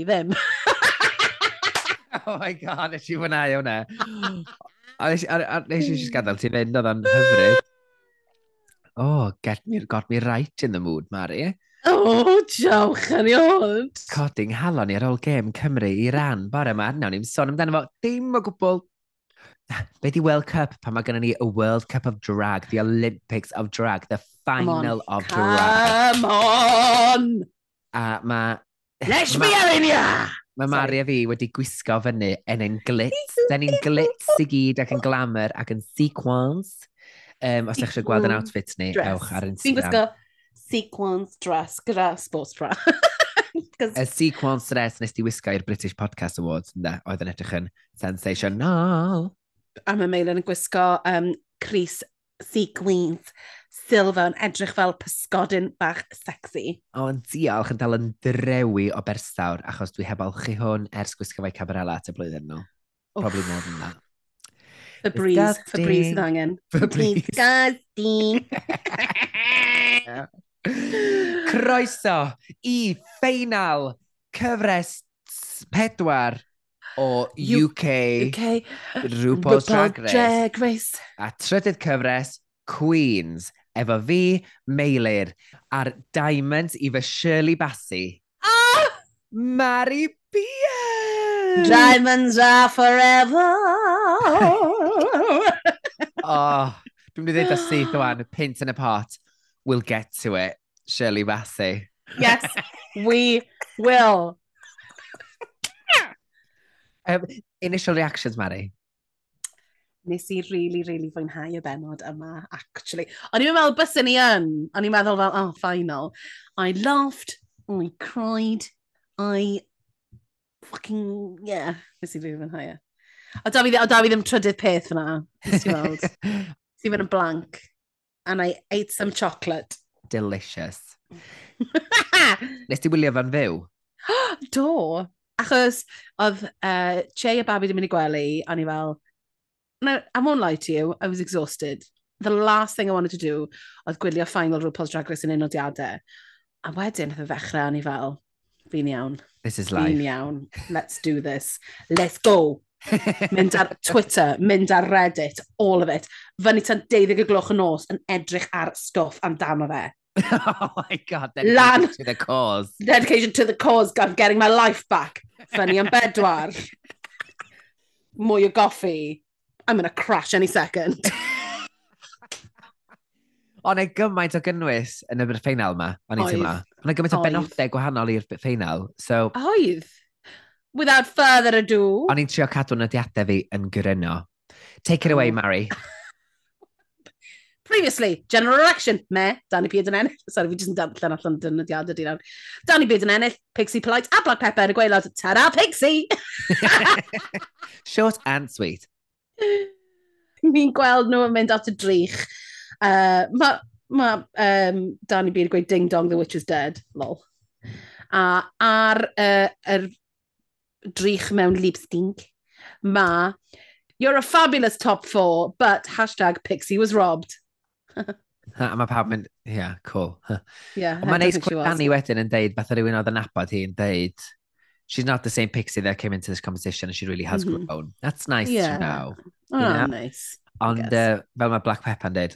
ni ddim. oh my god, nes i fwynhau hwnna. A nes i just gadael ti fynd, oedd o'n hyfryd. Oh, get me, got me right in the mood, Mari. Oh, diolch yn iod. Coding halon ni ar ôl gêm Cymru i ran bore yma. nawn ni'n sôn amdano fo, dim o gwbl Be di World Cup pan mae gennym ni a World Cup of Drag, the Olympics of Drag, the final on, of come Drag. Come on! A mae Lesbiania! Mae Mari a fi wedi gwisgo fyny yn ein glitz. Da ni'n glitz i gyd ac yn glamour ac yn sequins. Um, os ydych chi'n gweld yn outfit ni, dress. ewch ar Instagram. Fi'n gwisgo sequins dress gyda sports bra. Y sequence dress nes di wisgo i'r British Podcast Awards, ynddo, oedd yn edrych yn sensational. A mae Meilen yn gwisgo um, Cris Sequins Silva yn edrych fel pysgodyn bach sexy. O, yn diolch yn dal yn drewi o bersawr, achos dwi heb alchu hwn ers gwisgo fe cabarela at y blwyddyn nhw. No. Probably more than that. Febreze, Febreze sydd angen. Febreze. Disgusting. Croeso i ffeinal cyfres pedwar o UK, UK RuPaul's Drag Race. Drag Race. A trydydd cyfres, Queens efo fi, Meilir, a'r diamond i fy Shirley Bassey. Ah! Mary Beard! Diamonds are forever! oh, dwi'n mynd i ddweud y syth o'n pint yn y pot. We'll get to it, Shirley Bassey. Yes, we will. um, initial reactions, Mary? nes i really, really fwynhau y benod yma, actually. O'n i'n meddwl bys ni yn, o'n i'n meddwl fel, oh, final. I laughed, I cried, I fucking, yeah, nes i really fwynhau e. O da fi, o da fi ddim trydydd peth fyna, nes i weld. nes i fynd yn blank, and I ate some chocolate. Delicious. nes ti wylio fan fyw? Do, achos oedd uh, Che a Babi wedi mynd i gwely, o'n i fel, no, I won't lie to you, I was exhausted. The last thing I wanted to do oedd gwylio final RuPaul's Drag Race yn unodiadau. A wedyn, oedd y ddechrau, o'n i fel, fi'n iawn. This is life. Fi'n iawn. Let's do this. Let's go. mynd ar Twitter, mynd ar Reddit, all of it. Fyny tan 12 y gloch y nos yn edrych ar stwff amdano fe. oh my god, dedication Lan, to the cause. Dedication to the cause, I'm getting my life back. Fyny am bedwar. Mwy o goffi. I'm going to crash any second. O'n e gymaint o gynnwys yn y ffeinal yma, o'n i'n teimlo. O'n e gymaint o benodau gwahanol i'r ffeinal. So, Oedd. Without further ado. O'n i'n trio cadw nodiadau fi yn gyreno. Take it away, oh. Mary. Previously, general election. Me, Danny Beard yn ennill. Sorry, fi jyst yn darllen allan dynodiadau di nawr. Danny Beard yn ennill, Pixie Polite a Black Pepper yn y gweilad. Ta-ra, Pixie! Short and sweet. Ni'n gweld nhw yn mynd at y drych. Uh, mae ma, um, Danny Beard gweud ding dong, the witch is dead. Lol. A ar uh, er drych mewn lipstink, ma, You're a fabulous top four, but hashtag Pixie was robbed. A mae pawb mynd, yeah, cool. Yeah, Ond mae'n neis gweld Danny wedyn yn deud, beth rhywun oedd yn abod hi yn deud, she's not the same pixie that came into this conversation and she really has Mhm. grown. That's nice Yeah. to know. Oh, know? nice. Guess. uh, fel mae Black Pepper did.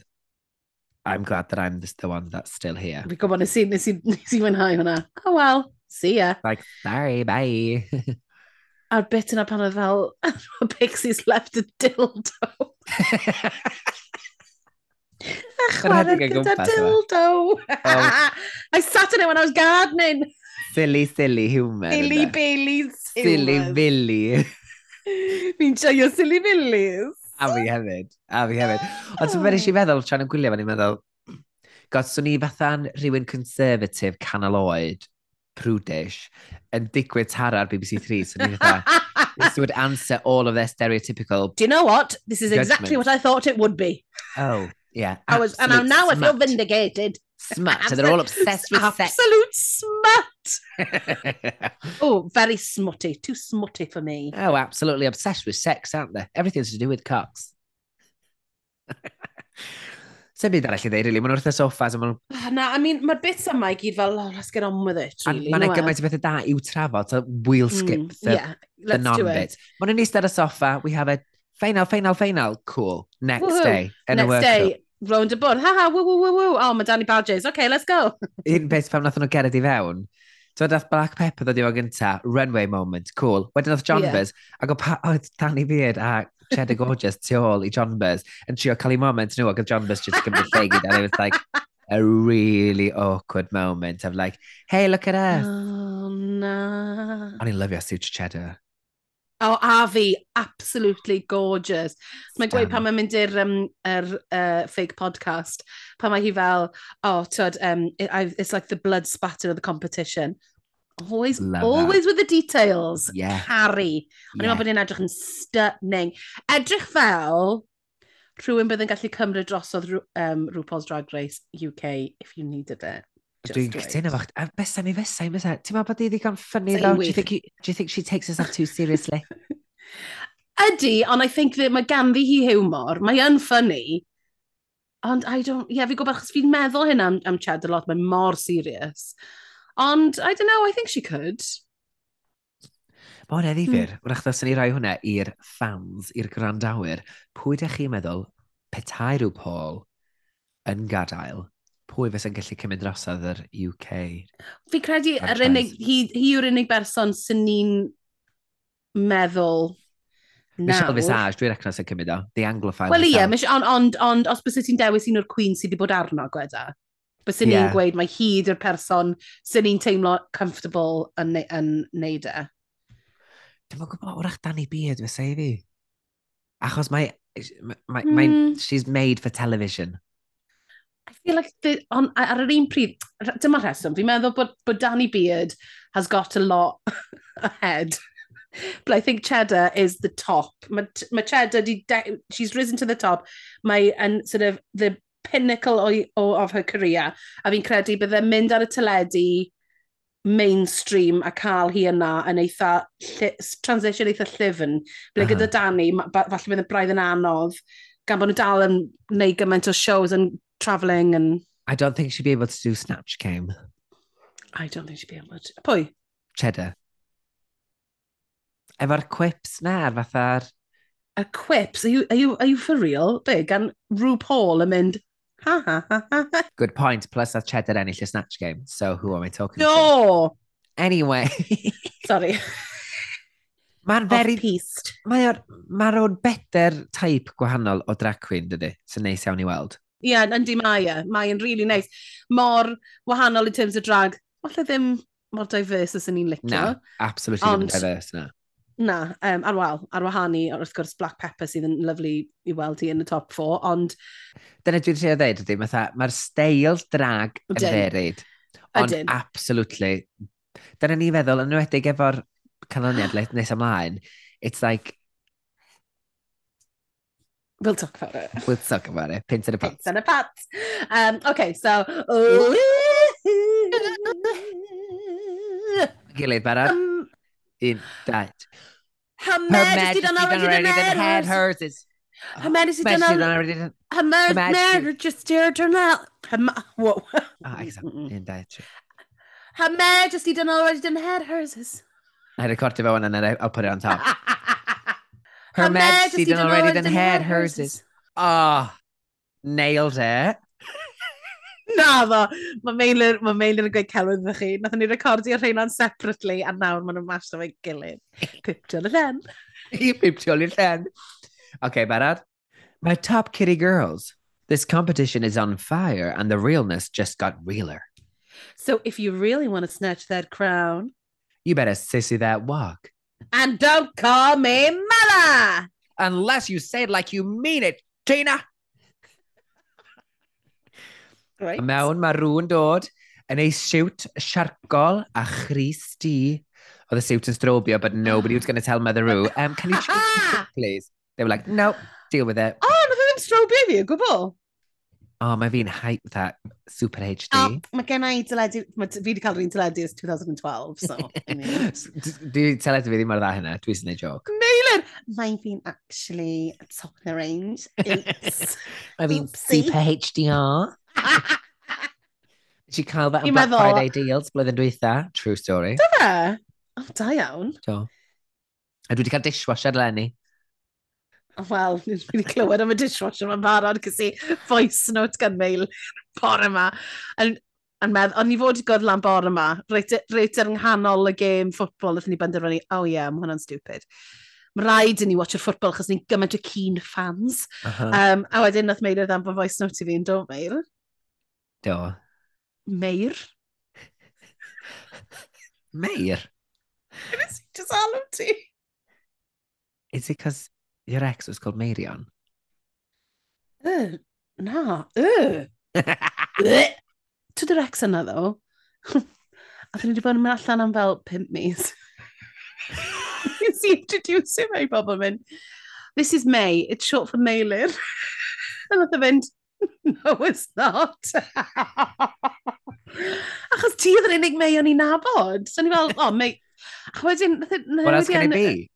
I'm glad that I'm the, the one that's still here. Fi'n gwybod nes i, nes i, nes i mwynhau hwnna. Oh well, see ya. Like, sorry, bye. A'r bit yna pan oedd fel, Pixie's left a dildo. A chwarae rhedeg o gyda gwmpas yma. dildo. Oh. I sat in it when I was gardening. Silly, silly human. Silly Baileys. Silly Billy. Fi'n joio silly Billy's. A fi hefyd. A fi hefyd. Ond ti'n meddwl, ti'n meddwl, tra'n yn gwylio fan i'n meddwl, god, swn i fatha'n rhywun conservative canol oed, prudish, yn digwydd tara ar BBC Three, so ni'n fatha, this would answer all of their stereotypical Do you know what? This is judgment. exactly what I thought it would be. Oh, yeah. I was, and now, now I feel vindicated. Smut, and they're all obsessed with absolute sex. Absolute oh, very smutty. Too smutty for me. Oh, absolutely obsessed with sex, aren't they? Everything's to do with cocks. Sa'n byd arall i ddeud, really. Mae'n wrth y soffas a maen. Ah, na, I mean, mae'r bits yma i gyd fel, oh, let's get on with it, really. Mae'n no gymaint o bethau da i'w trafod, so we'll mm, skip mm, the, yeah, the non-bit. Mae'n nhw'n eistedd y soffa, we have a final, final, final, cool, next Woohoo. day. In next a workshop. day, Round y bwrdd, ha ha, woo, woo, woo, woo, oh, mae Danny Badges, okay, let's go. Un beth pam nath nhw gered i fewn, So dath Black Pepper ddod i o gynta, runway moment, cool. Wedyn dath John yeah. Buzz, ac o pa, oedd Danny Beard a Cheddar Gorgeous tu ôl i John Buzz, yn trio cael ei moment nhw, ac oedd John Buzz just gymryd lle and it was like, a really awkward moment of like, hey, look at us. Oh, na. O'n i'n lyfio Sutra Cheddar. O, a fi, absolutely gorgeous. Mae'n gweud pan mae'n mynd i'r um, er, uh, fake podcast, pan mae hi fel, oh, tyd, um, it, it's like the blood spatter of the competition. Always, Love always that. with the details. Yeah. Harry. Ond yeah. i'n meddwl bod ni'n edrych yn stunning. Edrych fel rhywun bydd yn gallu cymryd drosodd um, RuPaul's Drag Race UK if you needed it. Dwi'n cytuno fo. A besa mi fesa i, fesa. Ti'n meddwl bod i ddigon ffynnu ddo? Do you, think you, do you think she takes herself too seriously? Ydy, ond I think that mae ganddi hi humor. Mae yn ffynnu. Ond I don't... Ie, yeah, fi'n gwybod achos fi'n meddwl hyn am, am Chad a lot. Mae'n mor serious. Ond, I don't know, I think she could. Mae hwnna ddifur. Mm. Wrach ddysyn ni rai hwnna i'r fans, i'r grandawyr. Pwy ydych chi'n meddwl petai rhyw Paul yn gadael pwy fes yn gallu cymryd drosodd yr UK? Fi credu yr unig, hi, hi yw'r unig berson sy'n ni'n meddwl nawr. Michelle Visage, dwi'n recno sy'n cymryd o. The Anglophile. Wel ie, yeah, ond on, on, os bys ti'n dewis un o'r Queen sydd wedi bod arno, gweda. Bys yeah. ni'n gweud mae hi yw'r person sy'n ni'n teimlo comfortable yn, yn neud e. Dwi'n meddwl gwybod, wrach Danny Beard fysa i fi. Achos mae, mae, hmm. mae, mm. she's made for television. I feel like, the, on, ar yr un pryd, dyma rheswm, fi'n meddwl bod, bod Danny Beard has got a lot ahead. But I think Cheddar is the top. Mae ma Cheddar, di she's risen to the top. Mae yn sort of the pinnacle o, o, of her career. A fi'n credu byddai mynd ar y teledu mainstream a cael hi yna yn eitha, transition eitha llyfn. Ble uh uh-huh. gyda Danny, falle bydd y braidd yn anodd, gan bod nhw dal yn neud gymaint o shows yn travelling and... I don't think she'd be able to do Snatch Game. I don't think she'd be able to... Pwy? Cheddar. Efo'r quips na, fatha'r... A quips? Are you, are, you, are you for real? Be, gan RuPaul Paul yn mynd, ha ha ha ha ha. Good point, plus oedd Cheddar ennill y Snatch Game, so who am I talking no! to? No! Anyway. Sorry. Mae'n very... Mae'r ma, r, ma r beder type gwahanol o drag queen, dydy, sy'n neis iawn i weld. Ie, yeah, yndi mae e. Mae e'n really nice. Mor wahanol in terms of drag. Falle ddim mor diverse as ni'n licio. Na, absolutely Ond, diverse, na. Na, um, ar wal, ar wahanu, wrth gwrs Black Pepper sydd yn lyflu i weld hi yn y top 4, ond... Dyna dwi'n trio ddeud ydy, mae'r steil drag yn dderid. Ond Ydyn. absolutely. Dyna ni feddwl, yn enwedig efo'r canlyniad le nes ymlaen, it's like, We'll talk about it. We'll talk about it. Pins and a pot. Pins and a pot. Um, okay, so. Gilad bara. Um, in that. Her Majesty, Majesty done already, already done had hers. Is, her Majesty done already done. Her Majesty just dared her now. Her ma- whoa. Ah, exactly. In that. Her Majesty done already done had hers. Nej, det är klart det var I'll put it on top. Her Her Majesty done already done had hers. is- is- Oh, nailed it. Na ddo, mae Meilir, mae Meilir yn gweud celwydd ydych chi. Nath ni recordio rhain separately a nawr maen nhw'n masio fe'i gilydd. Picture the len. You peeped all your fan. Okay, barod? My top kitty girls. This competition is on fire and the realness just got realer. So if you really want to snatch that crown, You better sissy that walk. And don't call me mother! Unless you say it like you mean it, Tina! Right. Mewn mae rhywun dod yn ei siwt siarcol a chris di. Oedd y siwt yn strobio, but nobody was going to tell Mother Roo, um, can you change please? They were like, no, deal with it. Oh, nath o ddim strobio fi o gwbl. O, oh, mae fi'n hype that Super HD. Oh, mae gen i teledu, ma, fi wedi cael rhywun teledu ys 2012, so... Dwi teledu fi ddim ar dda hynna, dwi sy'n ei joc. Neilir! Mae fi'n actually top of the range. mae fi'n Super HDR. Nes i cael that am Black meddwl... Friday deals blwyddyn dwytha. True story. Da fe? O, da iawn. Do. A dwi wedi cael dishwasher Lenny. Wel, ni'n wedi clywed am y dishwasher mae'n barod, cys i voice note gan mail bore yma. Yn meddwl, o'n i fod i gwrdd lan bore yma, reit, reit ar nghanol y gêm ffwtbol, wnaethon ni benderfynu, oh yeah, mae hwnna'n stupid. Mae rhaid i ni watcher ffwtbol, chos ni'n gymaint o keen fans. Uh -huh. um, a wedyn nath Meir ddam bod voice note i fi yn do, Meir. Do. Meir. Meir? Ynnes i just alw ti. Is it because your ex was called Meirion? Uh, na, uh. to the ex yna, ddo. a dyn ni wedi bod yn mynd allan am fel pimp mis. Nes i introduce him, ei bobl mynd, this is May, it's short for Meilir. a nath o fynd, no it's not. Achos ti oedd yr unig May o'n i nabod. So ni fel, oh, May... A wedyn... E- e What else can it be?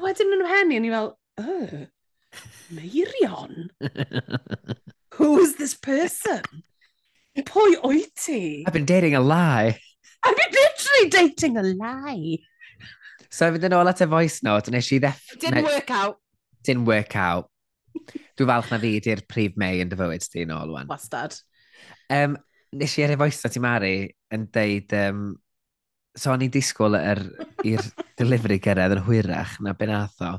Wedyn yn ymhen i, o'n i fel, oh, Meirion? Who's this person? Pwy oed ti? I've been dating a lie. I've been literally dating a lie. So fynd yn ôl at y voice note, nes i ddeff... Didn't work out. Didn't work out. Dwi'n falch na fi di'r prif mei yn dy fywyd di yn ôl, wan. Wastad. Um, nes i ar y voice note i Mari yn deud... Um, so o'n i'n disgwyl i'r delivery gyrraedd yn hwyrach na benatho.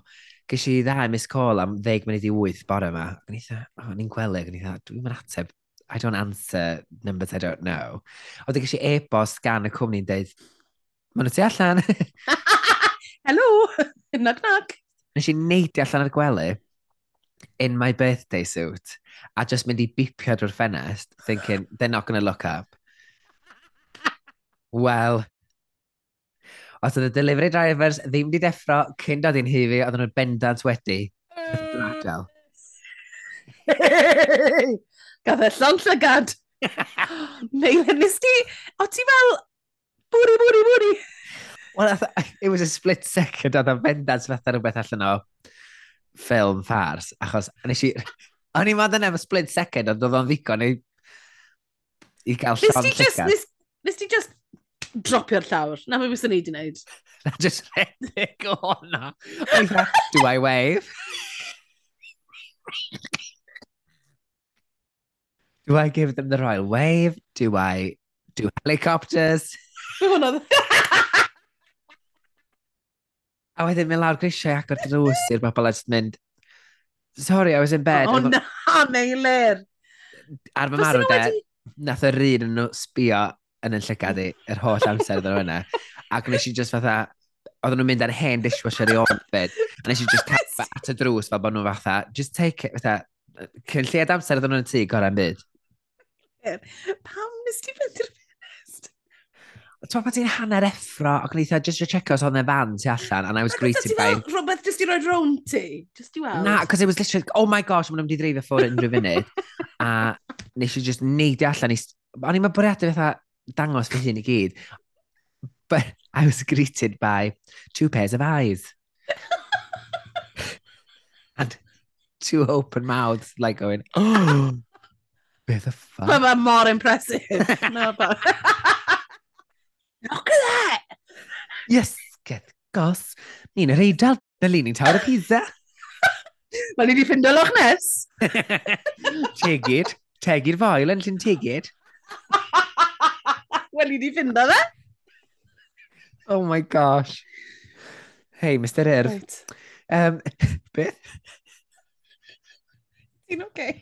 Ges i ddau miss call am ddeg munud i wyth bore yma. Ac e. yn eitha, o, oh, ni'n gwely. Ac yn eitha, dwi'n mynd ateb. I don't answer numbers I don't know. Oedd e ges i e-bost gan y cwmni'n deud, maen nhw ti allan. Hello, knock knock. Nes i neidio allan ar gwely in my birthday suit a just mynd i bipio drwy'r ffenest thinking, they're not going to look up. Well, Os oedd y delivery drivers ddim wedi deffro cyn dod i'n hifi, oedd nhw'n bendant wedi. Gadael. Gath e llon llygad. Neu nes ti, o ti fel, bwri, bwri, bwri. Well, I it was a split second, oedd o'n bendant fatha rhywbeth allan o ffilm ffars, achos nes i... O'n i'n meddwl am y split second, ond oedd o'n ddigon i, i gael llon llygad. Nes, Nes ti just dropio'r llawr. Na fe byswn ni wedi wneud. Na just redeg o honna. Do I wave? Do I give them the royal wave? Do I do helicopters? Hwna A wedyn mynd lawr grisiau agor drws i'r bobl a just mynd, sorry, I was in bed. O oh, na, meilir! Ar fy marw de, nath yr un yn nhw sbio yn yn llygad i yr holl amser ddyn nhw yna. Ac nes i just fatha, oedden nhw'n mynd ar hen dishwasher i o'n bed. A nes i just cap at y drws fel bod nhw fatha, just take it, fatha, cyn lled amser oedden nhw'n y tŷ gorau'n byd. Pam nes ti fynd i'r ffenest? Twa pa ti'n hanner effro, ac o'n eitha just to check us on their van tu allan, and I was greeted by... Ac rhywbeth jyst i roi rown ti? Jyst i weld? Na, because it was literally, oh my gosh, maen nhw'n mynd i ddreifio ffwrdd unrhyw funud. a nes i just neidio allan, i... o'n i'n mynd bwriadu fatha, dangos fy hun i gyd. But I was greeted by two pairs of eyes. and two open mouths, like going, oh, be the fuck? Mae fe mor impressive. no, but... Look at that! Yes, get gos, ni'n yr eidl, dy leaning tower y pizza. Wel, ni wedi ffindo loch nes. tegid, tegid foel yn llyn tegid. Wel, i ni ffinda fe. Oh my gosh. Hey, Mr Irf. Right. Um, beth? Ti'n oce? Okay?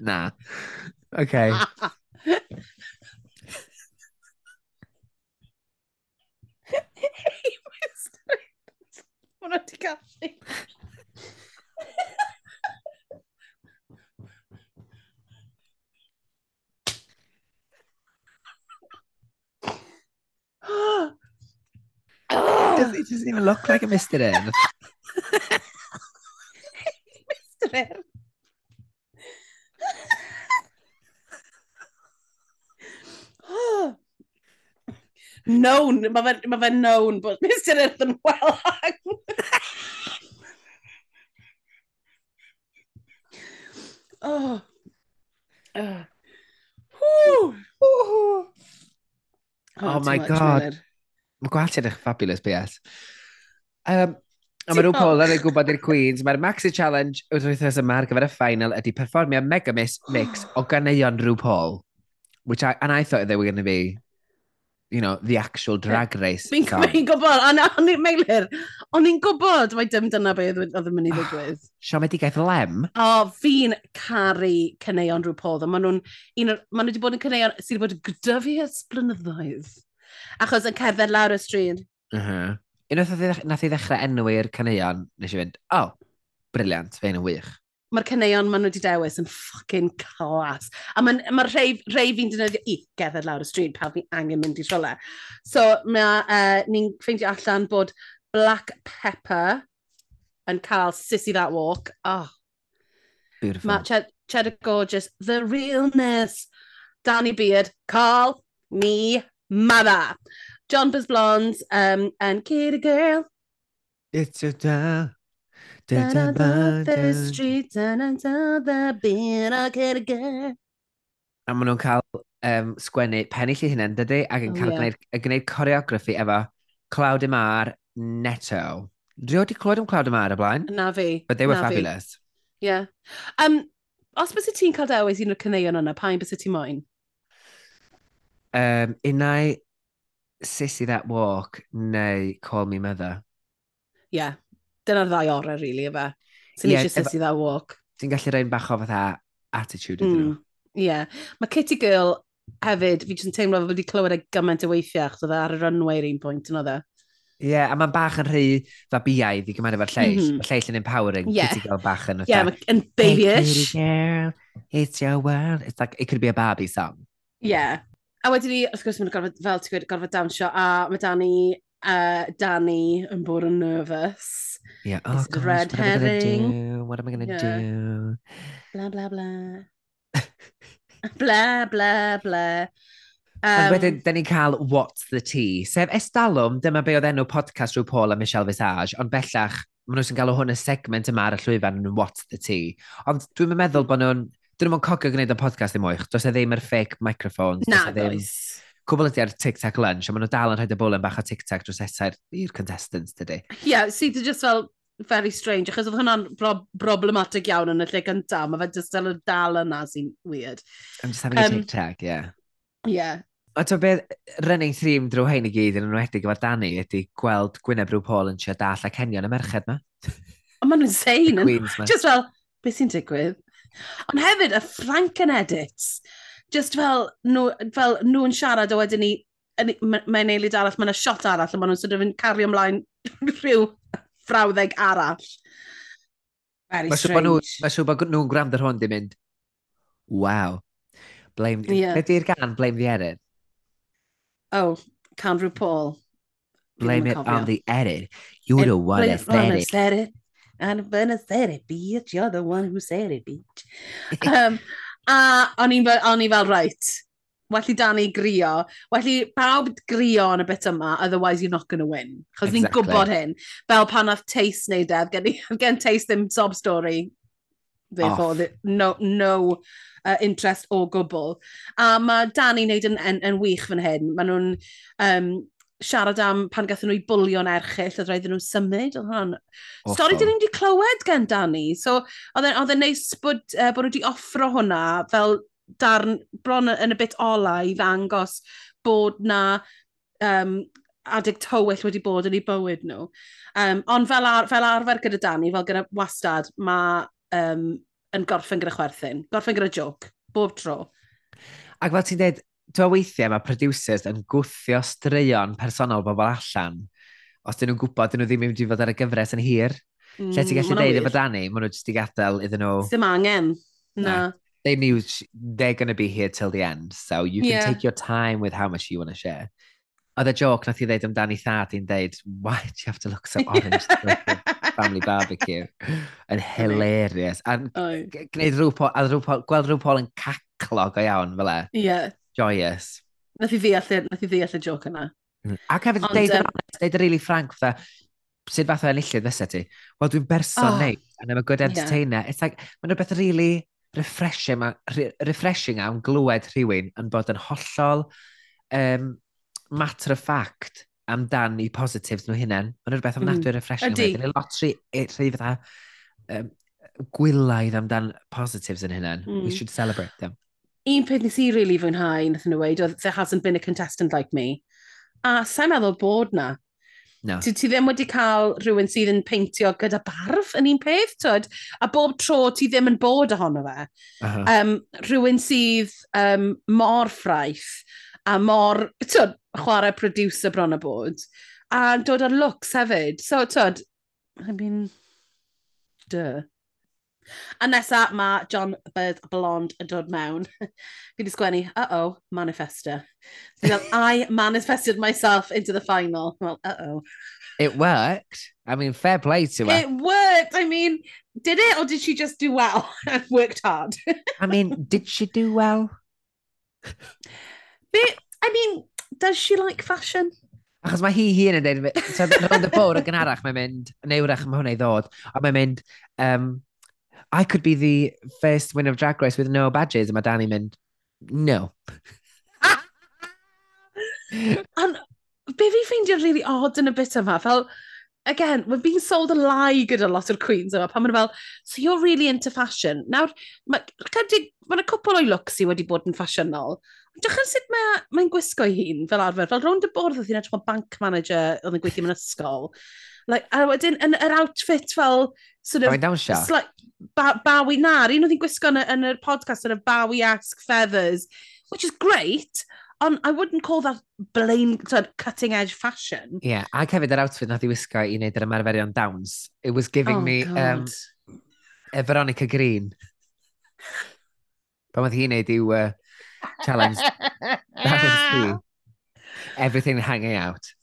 Na. Okay. hey, Mr Irf. Mwna ti gallu. it, doesn't, it, doesn't, even look like a Mr. M. Mr. M. known, mae fe'n ma fe known bod Mr Earth yn welang. oh. oh. Oh, oh my god. Really. Mae gwallt yn eich fabulous BS. Um, a mae nhw Paul yn ei gwybod i'r Queens. Mae'r Maxi Challenge wrth wythnos yma ar gyfer y final ydy perfformio mega mix, mix o ganeuon rhyw Paul. Which I, and I thought they were going to be you know, the actual drag race. Fi'n gwybod, a i'n Meilir, o'n i'n gwybod mae dim dyna beth oedd yn mynd i ah, ddigwydd. Siomedigaeth lem? O, fi'n caru cyneuon rhyw podd, ond maen nhw'n, un o'r, maen nhw wedi bod yn cyneuon sydd wedi bod gyda fi ys blynyddoedd. Achos yn cerdded lawr y stryd. Uh -huh. Unwaith nath i ddechrau enw i'r cyneuon, nes i fynd, o, oh, briliant, fe'n yn wych mae'r caneuon maen nhw wedi dewis yn ffocin clas. A mae'r ma, rhai, rhai fi'n defnyddio i gerdded lawr y stryd pan fi angen mynd i rhywle. So mae uh, ni'n ffeindio allan bod black pepper yn cael sissy that walk. Oh. Beautiful. Mae Ched Cheddar Gorgeous, the realness. Danny Beard, Carl, me, mother. John Buzz Blondes um, and Kitty Girl. It's a da, Da-da-da, about the street and another bit o cyrgyr. A maen nhw'n cael um, sgwennu pennill i hynny'n dydy ac yn cael oh, yeah. gwneud, gwneud coreograffi efo Cloud Mar Neto. Dwi wedi clywed am Cloud Mar y blaen? Na fi. But they were Na fabulous. Fi. Yeah. Um, os bys ti'n cael dewis un o'r cyneuon yna, pa'n bys ti'n moyn? Um, unai Sissy That Walk neu Call Me Mother. Yeah, Dyna'r ddau orau, really, efe. Sy'n yeah, eisiau sissy that walk. Ti'n gallu rhaid bach o fatha attitude iddyn hmm. nhw. Ie. Yeah. Mae Kitty Girl hefyd, fi jyst yn teimlo fod wedi clywed ei gymaint o weithiau, achos oedd e ar y runway un pwynt, yn oedd e? Ie, yeah, a mae'n bach yn rhy fa biaidd i gymaint efo'r lleill. Mm -hmm. Lleill yn empowering, yeah. Kitty Girl bach yn... Yeah, yn babyish. Hey, girl, it's your world. It's like, it could be a Barbie song. Yeah. A wedyn ni, wrth gwrs, mae'n gorfod, fel ti'n gweud, gorfod dawnsio, a mae Dani uh, Danny yn bod yn nervous. Yeah, oh gosh, red what herring. What am I going to yeah. do? Blah, blah, blah. blah, blah, blah. Um, wedyn, da ni'n cael What's the Tea? Sef Estalwm, dyma be oedd enw podcast rhyw Paul a Michelle Visage, ond bellach, maen nhw sy'n galw hwn y segment yma ar y llwyfan yn What's the Tea. Ond dwi'n meddwl bod nhw'n... Dyn nhw'n cogio gwneud y podcast ddim oich. Does e ddim yr fake microphones. E Na, does cwbl ydy ar tic-tac lunch, a maen nhw dal yn rhaid y bwlen bach o tic-tac dros eter i'r contestants, dydy. Ie, yeah, sydd so just fel very strange, achos oedd hwnna'n bro problematic iawn yn y lle gyntaf, mae fe just dal, dal yna sy'n weird. I'm just having um, a tic-tac, ie. Yeah. Ie. Yeah. O to beth, running theme drwy hyn i gyd yn enwedig efo'r Dani ydy gweld Gwyneb Rhyw Paul yn siad dall a Cenion y merched ma. Ond maen nhw'n sein. Just fel, beth sy'n digwydd? Ond hefyd, y Franken edits just fel, nhw, fel nhw'n siarad a wedyn ni, mae'n eilid arall, mae'n shot arall, a maen nhw'n sort of yn cario ymlaen rhyw frawddeg arall. Very mae strange. Nhw, mae siw bod nhw'n gwrando ar hwn di mynd, wow, blame, yeah. ydy'r gan, blame the edit. Oh, can Paul. Blame it on the edit. You're the one that said it. Said it. I'm gonna said it, bitch. You're the one who said it, bitch. Um, A o'n i'n fel, o'n i fel, right, welly Danny grio, welly pawb grio yn y bit yma, otherwise you're not going to win. Chos exactly. ni'n gwybod hyn. Fel pan e, oedd Tace neud e, gen, gen Tace ddim sob story. Therefore, the, no, no uh, interest o gwbl. A mae Danny wneud yn, yn, yn wych fan hyn. Mae nhw'n um, siarad am pan gathen nhw i bwlio'n erchill, oedd roedden nhw'n symud, oedd hwnna'n Stori dyn ni wedi clywed gen Dani, so oedd e'n neis bod, uh, bod nhw wedi offro hwnna fel darn bron yn y bit ola i ddangos bod na um, adeg tywyll wedi bod yn ei bywyd nhw. Um, ond fel, ar, fel arfer gyda Dani, fel gyda wastad, mae um, yn gorffen gyda chwerthin, gorffen gyda joc, bob tro. Ac fel ti'n dweud, Dwi'n weithiau mae producers yn gwthio straeon personol bobl allan os dyn nhw'n gwybod dyn nhw ddim yn mynd i fod ar y gyfres yn hir. Mm, Lle ti'n mm, gallu deud efo Dani, maen nhw jyst i gadael iddyn nhw... Ddim angen. Na. na. They knew they're going to be here till the end, so you can yeah. take your time with how much you want to share. Oedd y joc nath i ddeud amdani thad i'n deud, why do you have to look so orange family barbecue? Yn hilarious. A gwneud rhyw Paul, gweld rhyw Paul yn caclog o iawn fel e. Ie. Yeah. Joyous. Nath i ddeall, nath i ddeall y joke yna. Mm. Ac hefyd, Ond, deud, um, deud yn really frank, fatha, sut fath o enillydd fysa ti? Wel, dwi'n berson oh, neud, and I'm a good entertainer. Yeah. It's like, mae'n rhywbeth really refreshing, ma, re, refreshing am glywed rhywun yn bod yn hollol um, matter of fact amdani positives nhw hunain. Mae'n rhywbeth mm. ofnadwy mm. refreshing. Ydy. Mae'n lot rhy, rhy fatha um, gwylaidd amdan positives yn hunain. Mm. We should celebrate them un peth nes i really fwynhau, nath nhw weid, oedd there hasn't been a contestant like me. A sa'n meddwl bod na. No. Ti, ti ddim wedi cael rhywun sydd yn peintio gyda barf yn un peth, twyd, a bob tro ti ddim yn bod ohono fe. Uh -huh. um, rhywun sydd um, mor ffraith a mor, twyd, chwarae producer bron y bod, a dod ar looks hefyd. So, twyd, I mean, duh. A nesa mae John Bird Blond yn dod mewn. fi wedi sgwennu, uh-oh, manifester. So, I manifested myself into the final. Well, uh-oh. It worked. I mean, fair play to her. It worked. I mean, did it or did she just do well and worked hard? I mean, did she do well? But, I mean, does she like fashion? Achos mae hi hun yn dweud, so rownd y bwr yn gynharach, mae'n mynd, neu wrach mae hwnna i ddod, a mae'n mynd, um, I could be the first winner of Drag Race with no badges. A mae Danny mynd, no. Ond be fi ffeindio'n really odd yn y bit yma, fel, again, we're being sold a lie gyda lot o'r queens yma, pan maen fel, so you're really into fashion. Nawr, mae ma cwpl o'i looks i wedi bod yn ffasiynol. Dwch yn sut mae'n mae gwisgo ei hun fel arfer, fel rownd y bwrdd oedd hi'n edrych o bank manager oedd yn gweithio mewn ysgol. Like, a wedyn, yn yr outfit fel... Sort of, Bawi dawnsio? Ba Bawi na, un oedd hi'n gwisgo yn yr podcast yn y Bawi-esque feathers, which is great, on, I wouldn't call that blame, cutting edge fashion. Ie, yeah, ac hefyd yr outfit nath i wisgo i wneud yr ymarferion downs. It was giving oh, me um, e Veronica Green. Pan oedd hi'n neud i'w uh, challenge. That was the, everything hanging out.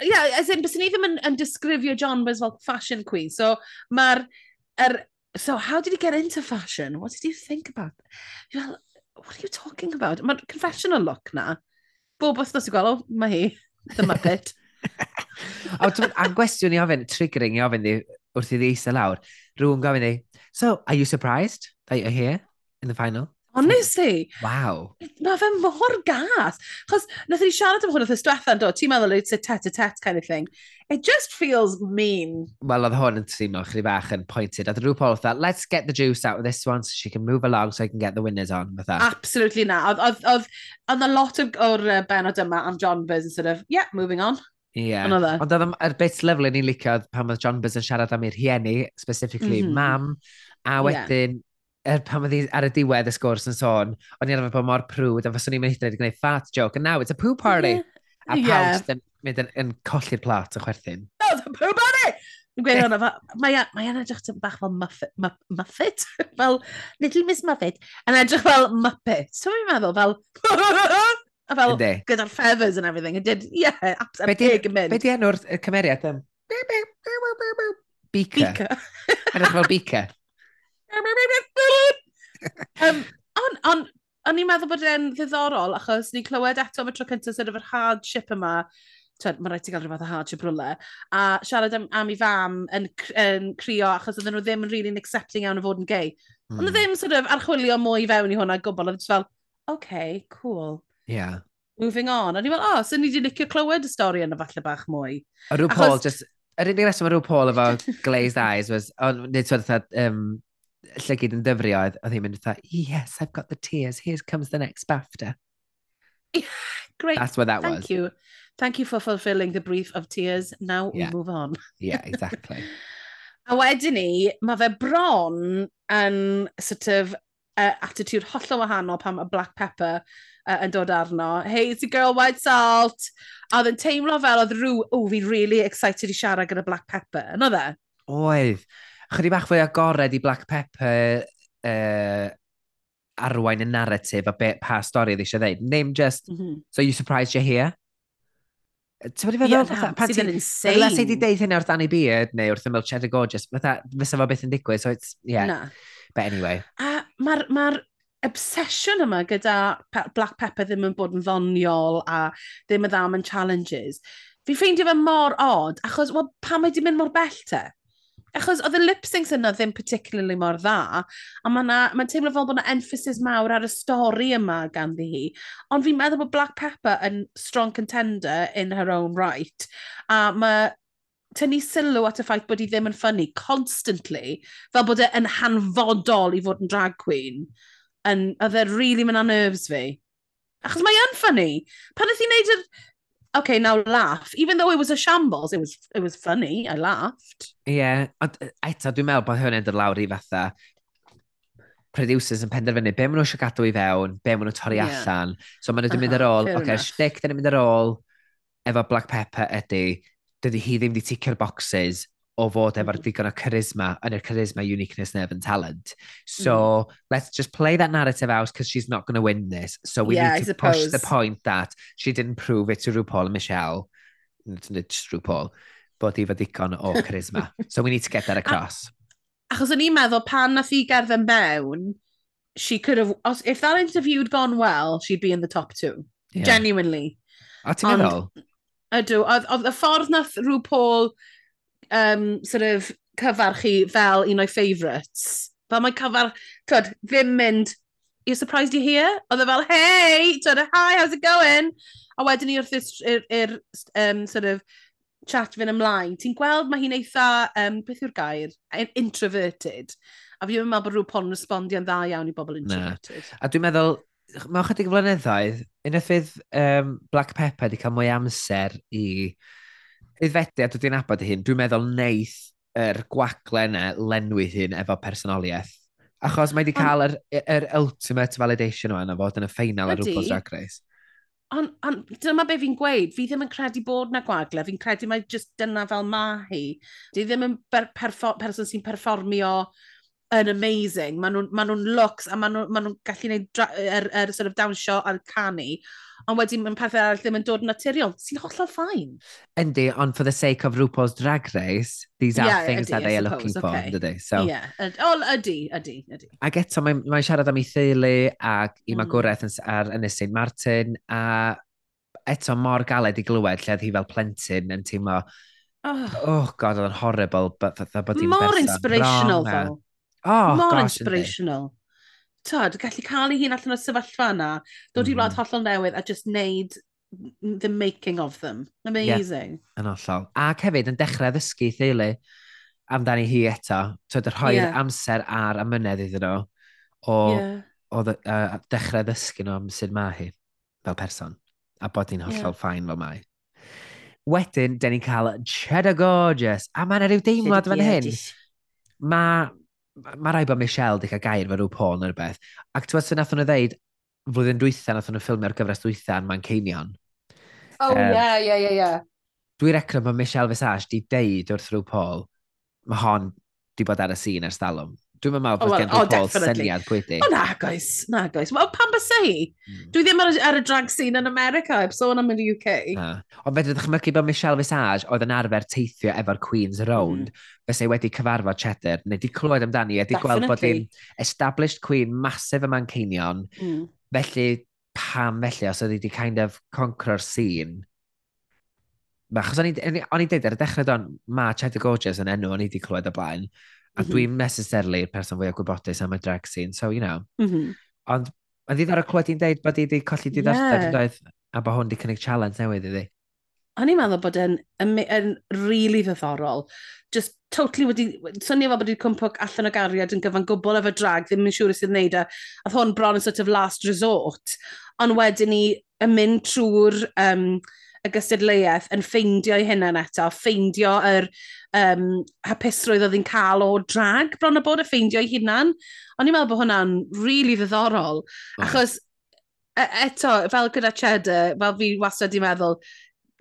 Yeah, as in, bys ni ddim yn, yn disgrifio as fel fashion queen. So, mae'r... Er, so, how did he get into fashion? What did you think about? Well, what are you talking about? Mae'r confessional look na. Bob wythnos i gweld, mae hi, the Muppet. a, a'n gwestiwn i ofyn, triggering i ofyn wrth i ddi eistedd lawr, Rwy'n gofyn i, so, are you surprised that you're here in the final? Honestly. Wow. Mae fe mor gas. Chos, nath ni siarad am hwn o'r diwethaf yn dod, ti'n meddwl it's a tet-a-tet kind of thing. It just feels mean. Wel, oedd hwn yn teimlo chdi bach yn pointed. A rhyw pol that, let's get the juice out of this one so she can move along so I can get the winners on. Fatha. Absolutely na. Oedd a lot of, o'r uh, benod yma am John Buzz sort of, yeah, moving on. Ie. Yeah. Ond oedd yr bit lyflu ni'n licio pan oedd John Buzz yn siarad am ei rhieni, specifically mm -hmm. mam, a wedyn yeah er pan oedd ar y diwedd y sgwrs yn sôn, o'n i'n arfer bod mor prwd, a fyswn i'n mynd i gwneud fat joke, and now it's a poo party. Yeah. A pawb yeah. yn mynd yn, yn colli'r plat y chwerthin. No, it's a poo party! Yn gweud hwnna, mae yna edrych yn bach fel Muffet, Muffet? fel Little Miss Muffet, yn edrych fel Muppet. So fi'n meddwl, fel... a fel, gyda'r feathers and everything. It did, yeah, absolutely big mynd. Be di enw'r cymeriad? Um, Beaker. Beaker. Edrych fel Beaker. um, on, on, o'n i'n meddwl bod e'n ddiddorol, achos ni'n clywed eto am y tro cyntaf sydd efo'r hardship yma, mae'n rhaid i gael rhywbeth o hardship rhywle, a siarad am, am ei fam yn, yn crio achos oedden nhw ddim yn really accepting iawn o fod yn gay. Mm. Ond ddim sort of archwilio mwy fewn i hwnna gwbl, oedd fel, OK, cool. Yeah. Moving on. A ni'n fel, o, oh, so ni wedi licio clywed y stori yna falle bach mwy. A rhyw Paul, just, yr unig reswm o rhyw Paul efo glazed eyes was, o, nid twyd um, lle gyd yn dyfrio, oedd hi'n mynd dweud, yes, I've got the tears, here comes the next BAFTA. Great, That's what that thank was. you. Thank you for fulfilling the brief of tears, now yeah. we move on. yeah, exactly. a wedyn ni, mae fe bron yn sort of uh, attitude hollol wahanol pam y black pepper uh, yn dod arno. a girl, white salt. A oedd yn teimlo fel oedd rhyw, o, fi really excited i siarad gyda black pepper. Yno dde? Oedd chydig bach fwy agored i Black Pepper uh, arwain y narratif a be, pa stori oedd eisiau ddeud. Name just, mm -hmm. so you surprised you're here? Ti'n bod wedi feddwl? Yeah, sydd yn insane. Fyla sydd wedi deud hynny wrth Annie Beard neu wrth ymwyl Cheddar Gorgeous, fatha, fysa fo beth yn digwydd, so it's, yeah. No. But anyway. A mae'r ma obsession yma gyda pe Black Pepper ddim yn bod yn ddoniol a ddim yn ddam yn challenges, fi'n ffeindio fe mor odd, achos well, pam mae di mynd mor bell te? Achos oedd y lip-syncs yna ddim particularly mor dda, a mae'n ma teimlo fel bod yna emphasis mawr ar y stori yma ganddi hi. Ond fi'n meddwl bod Black Pepper yn strong contender in her own right. A mae tynnu sylw at y ffaith bod hi ddim yn ffynnu constantly, fel bod e yn hanfodol i fod yn drag queen, yn, oedd e really mynd a nerves fi. Achos mae yn ffynnu. Pan ydych chi'n neud yr okay, now laugh. Even though it was a shambles, it was, it was funny, I laughed. Ie, yeah. ond e, eto, dwi'n meddwl bod hwn yn dod lawr i fatha producers yn penderfynu be maen nhw eisiau gadw i fewn, be maen nhw'n torri yeah. allan. So maen nhw wedi ah, mynd ar ôl, oce, okay, shtick dyn ni'n mynd ar ôl efo Black Pepper ydy, dydy hi ddim wedi ticio'r boxes, o fod efo'r mm-hmm. digon o charisma yn yr charisma, uniqueness neu and talent. So mm. let's just play that narrative out because she's not going to win this. So we yeah, need to suppose. push the point that she didn't prove it to RuPaul and Michelle, nid RuPaul, bod i fod digon o charisma. so we need to get that across. Achos o'n i'n meddwl pan nath i gerdded mewn, she could have, if that interview had gone well, she'd be in the top two. Yeah. Genuinely. A ti'n meddwl? Ydw, oedd y ffordd nath RuPaul um, sort of cyfarchu fel un o'i favourites. Fel mae cyfar, twyd, ddim mynd, you're surprised you're here? Oedd e fel, hey, twyd, hi, how's it going? A wedyn ni wrth i'r um, sort of chat fy'n ymlaen, ti'n gweld mae hi'n eitha, um, beth yw'r gair, introverted. A fi'n meddwl bod rhyw pon respondio'n dda iawn i bobl introverted. Na. A dwi'n meddwl, mae chydig flynyddoedd, unwaith fydd um, Black Pepper wedi cael mwy amser i aeddfediad wedi'n abod hyn, dwi'n meddwl neith yr er gwacle yna lenwydd hyn efo personoliaeth. Achos mae wedi cael yr, yr ultimate validation yma na fod yn y ffeinal ar rhywbeth Drag Race. Ond on, dyma be fi'n gweud, fi ddim yn credu bod na gwagle, fi'n credu mai just dyna fel ma hi. Di ddim yn person sy'n perfformio yn amazing. Maen nhw'n ma nhw looks a maen nhw'n ma nhw gallu gwneud er, er, sort of dawnsio a'r canu ond wedyn mae'n pethau arall ddim yn dod yn naturiol. Sy'n hollol ffain. Yndi, ond for the sake of RuPaul's Drag Race, these are yeah, things ydy, that they are suppose, looking okay. for, ydy. So, yeah, o, ydy, ydy, ydy. Ac eto, mae'n mae siarad am ei theulu ac i magwraeth mm. ar Ynys St Martin, a eto mor galed i glywed lle oedd hi fel plentyn yn teimlo, oh, oh god, oedd yn horrible, but, but, but, but Mor inspirational, though. Oh, Mor gosh, inspirational. Yndi tyd, gallu cael ei hun allan o'r sefyllfa yna, dod mm -hmm. i mm-hmm. wlad hollol newydd a just wneud the making of them. Amazing. Yeah, yn ollol. Ac hefyd yn dechrau ddysgu theulu amdani hi eto. Tyd, rhoi'r yeah. amser ar y mynedd iddyn nhw o, yeah. o dd, uh, dechrau ddysgu nhw am sut mae hi fel person. A bod hi'n hollol yeah. ffain fel mae. Wedyn, da ni'n cael Cheddar Gorgeous. A mae yna rhyw deimlad fan hyn. Mae mae rai bod Michelle di cael gair fe rhyw pôn neu rhywbeth. Ac ti'n meddwl, nath nhw ddeud, flwyddyn dwytha, nath nhw ffilmio ar gyfres dwytha yn Manceinion. Oh, um, yeah, yeah, yeah, yeah. Dwi'n recro bod Michelle Visage di deud wrth rhyw Paul, mae hon di bod ar y sîn ers dalwm. Dwi'n meddwl oh, bod oh, well, gen Paul syniad pwy di. O na, goes, na, goes. Wel, pan bys ei? Mm. Dwi ddim ar, ar, y drag scene yn America, heb sôn am yn y UK. Ond fedrwyd ddechmygu bod Michelle Visage oedd yn arfer teithio efo'r Queen's Round, mm. fes ei wedi cyfarfod Cheddar, neu di clywed amdani, a di gweld bod hi'n established Queen, masif y Manceinion, mm. felly pam felly, os oedd hi wedi kind of conqueror scene, Achos o'n i, on i dweud ar y dechrau don, mae Cheddar Gorgeous yn enw o'n i wedi clywed o blaen, A mm dwi'n necessarily person fwy o gwybodus am y drag scene, so you know. Mm -hmm. Ond mae'n ddiddor o clywed i'n deud bod i wedi colli diddordeb yeah. doedd, a bod hwn wedi cynnig challenge newydd iddi. O'n i'n meddwl bod yn, yn, yn really ddiddorol. Just totally wedi... Swnio fel bod wedi cwmpo allan o gariad yn gyfan gwbl efo drag, ddim yn siŵr sydd yn neud e. A hwn bron yn sort of last resort. Ond wedyn ni yn mynd trwy'r... Um, y gystadleuaeth yn ffeindio ei hunan eto, ffeindio yr um, hapusrwydd oedd hi'n cael o drag bron y bod y ffeindio ei hunan. Ond i'n meddwl bod hwnna'n rili really ddiddorol. Oh. Achos e, eto, fel gyda Cheddar, fel fi wastad i meddwl,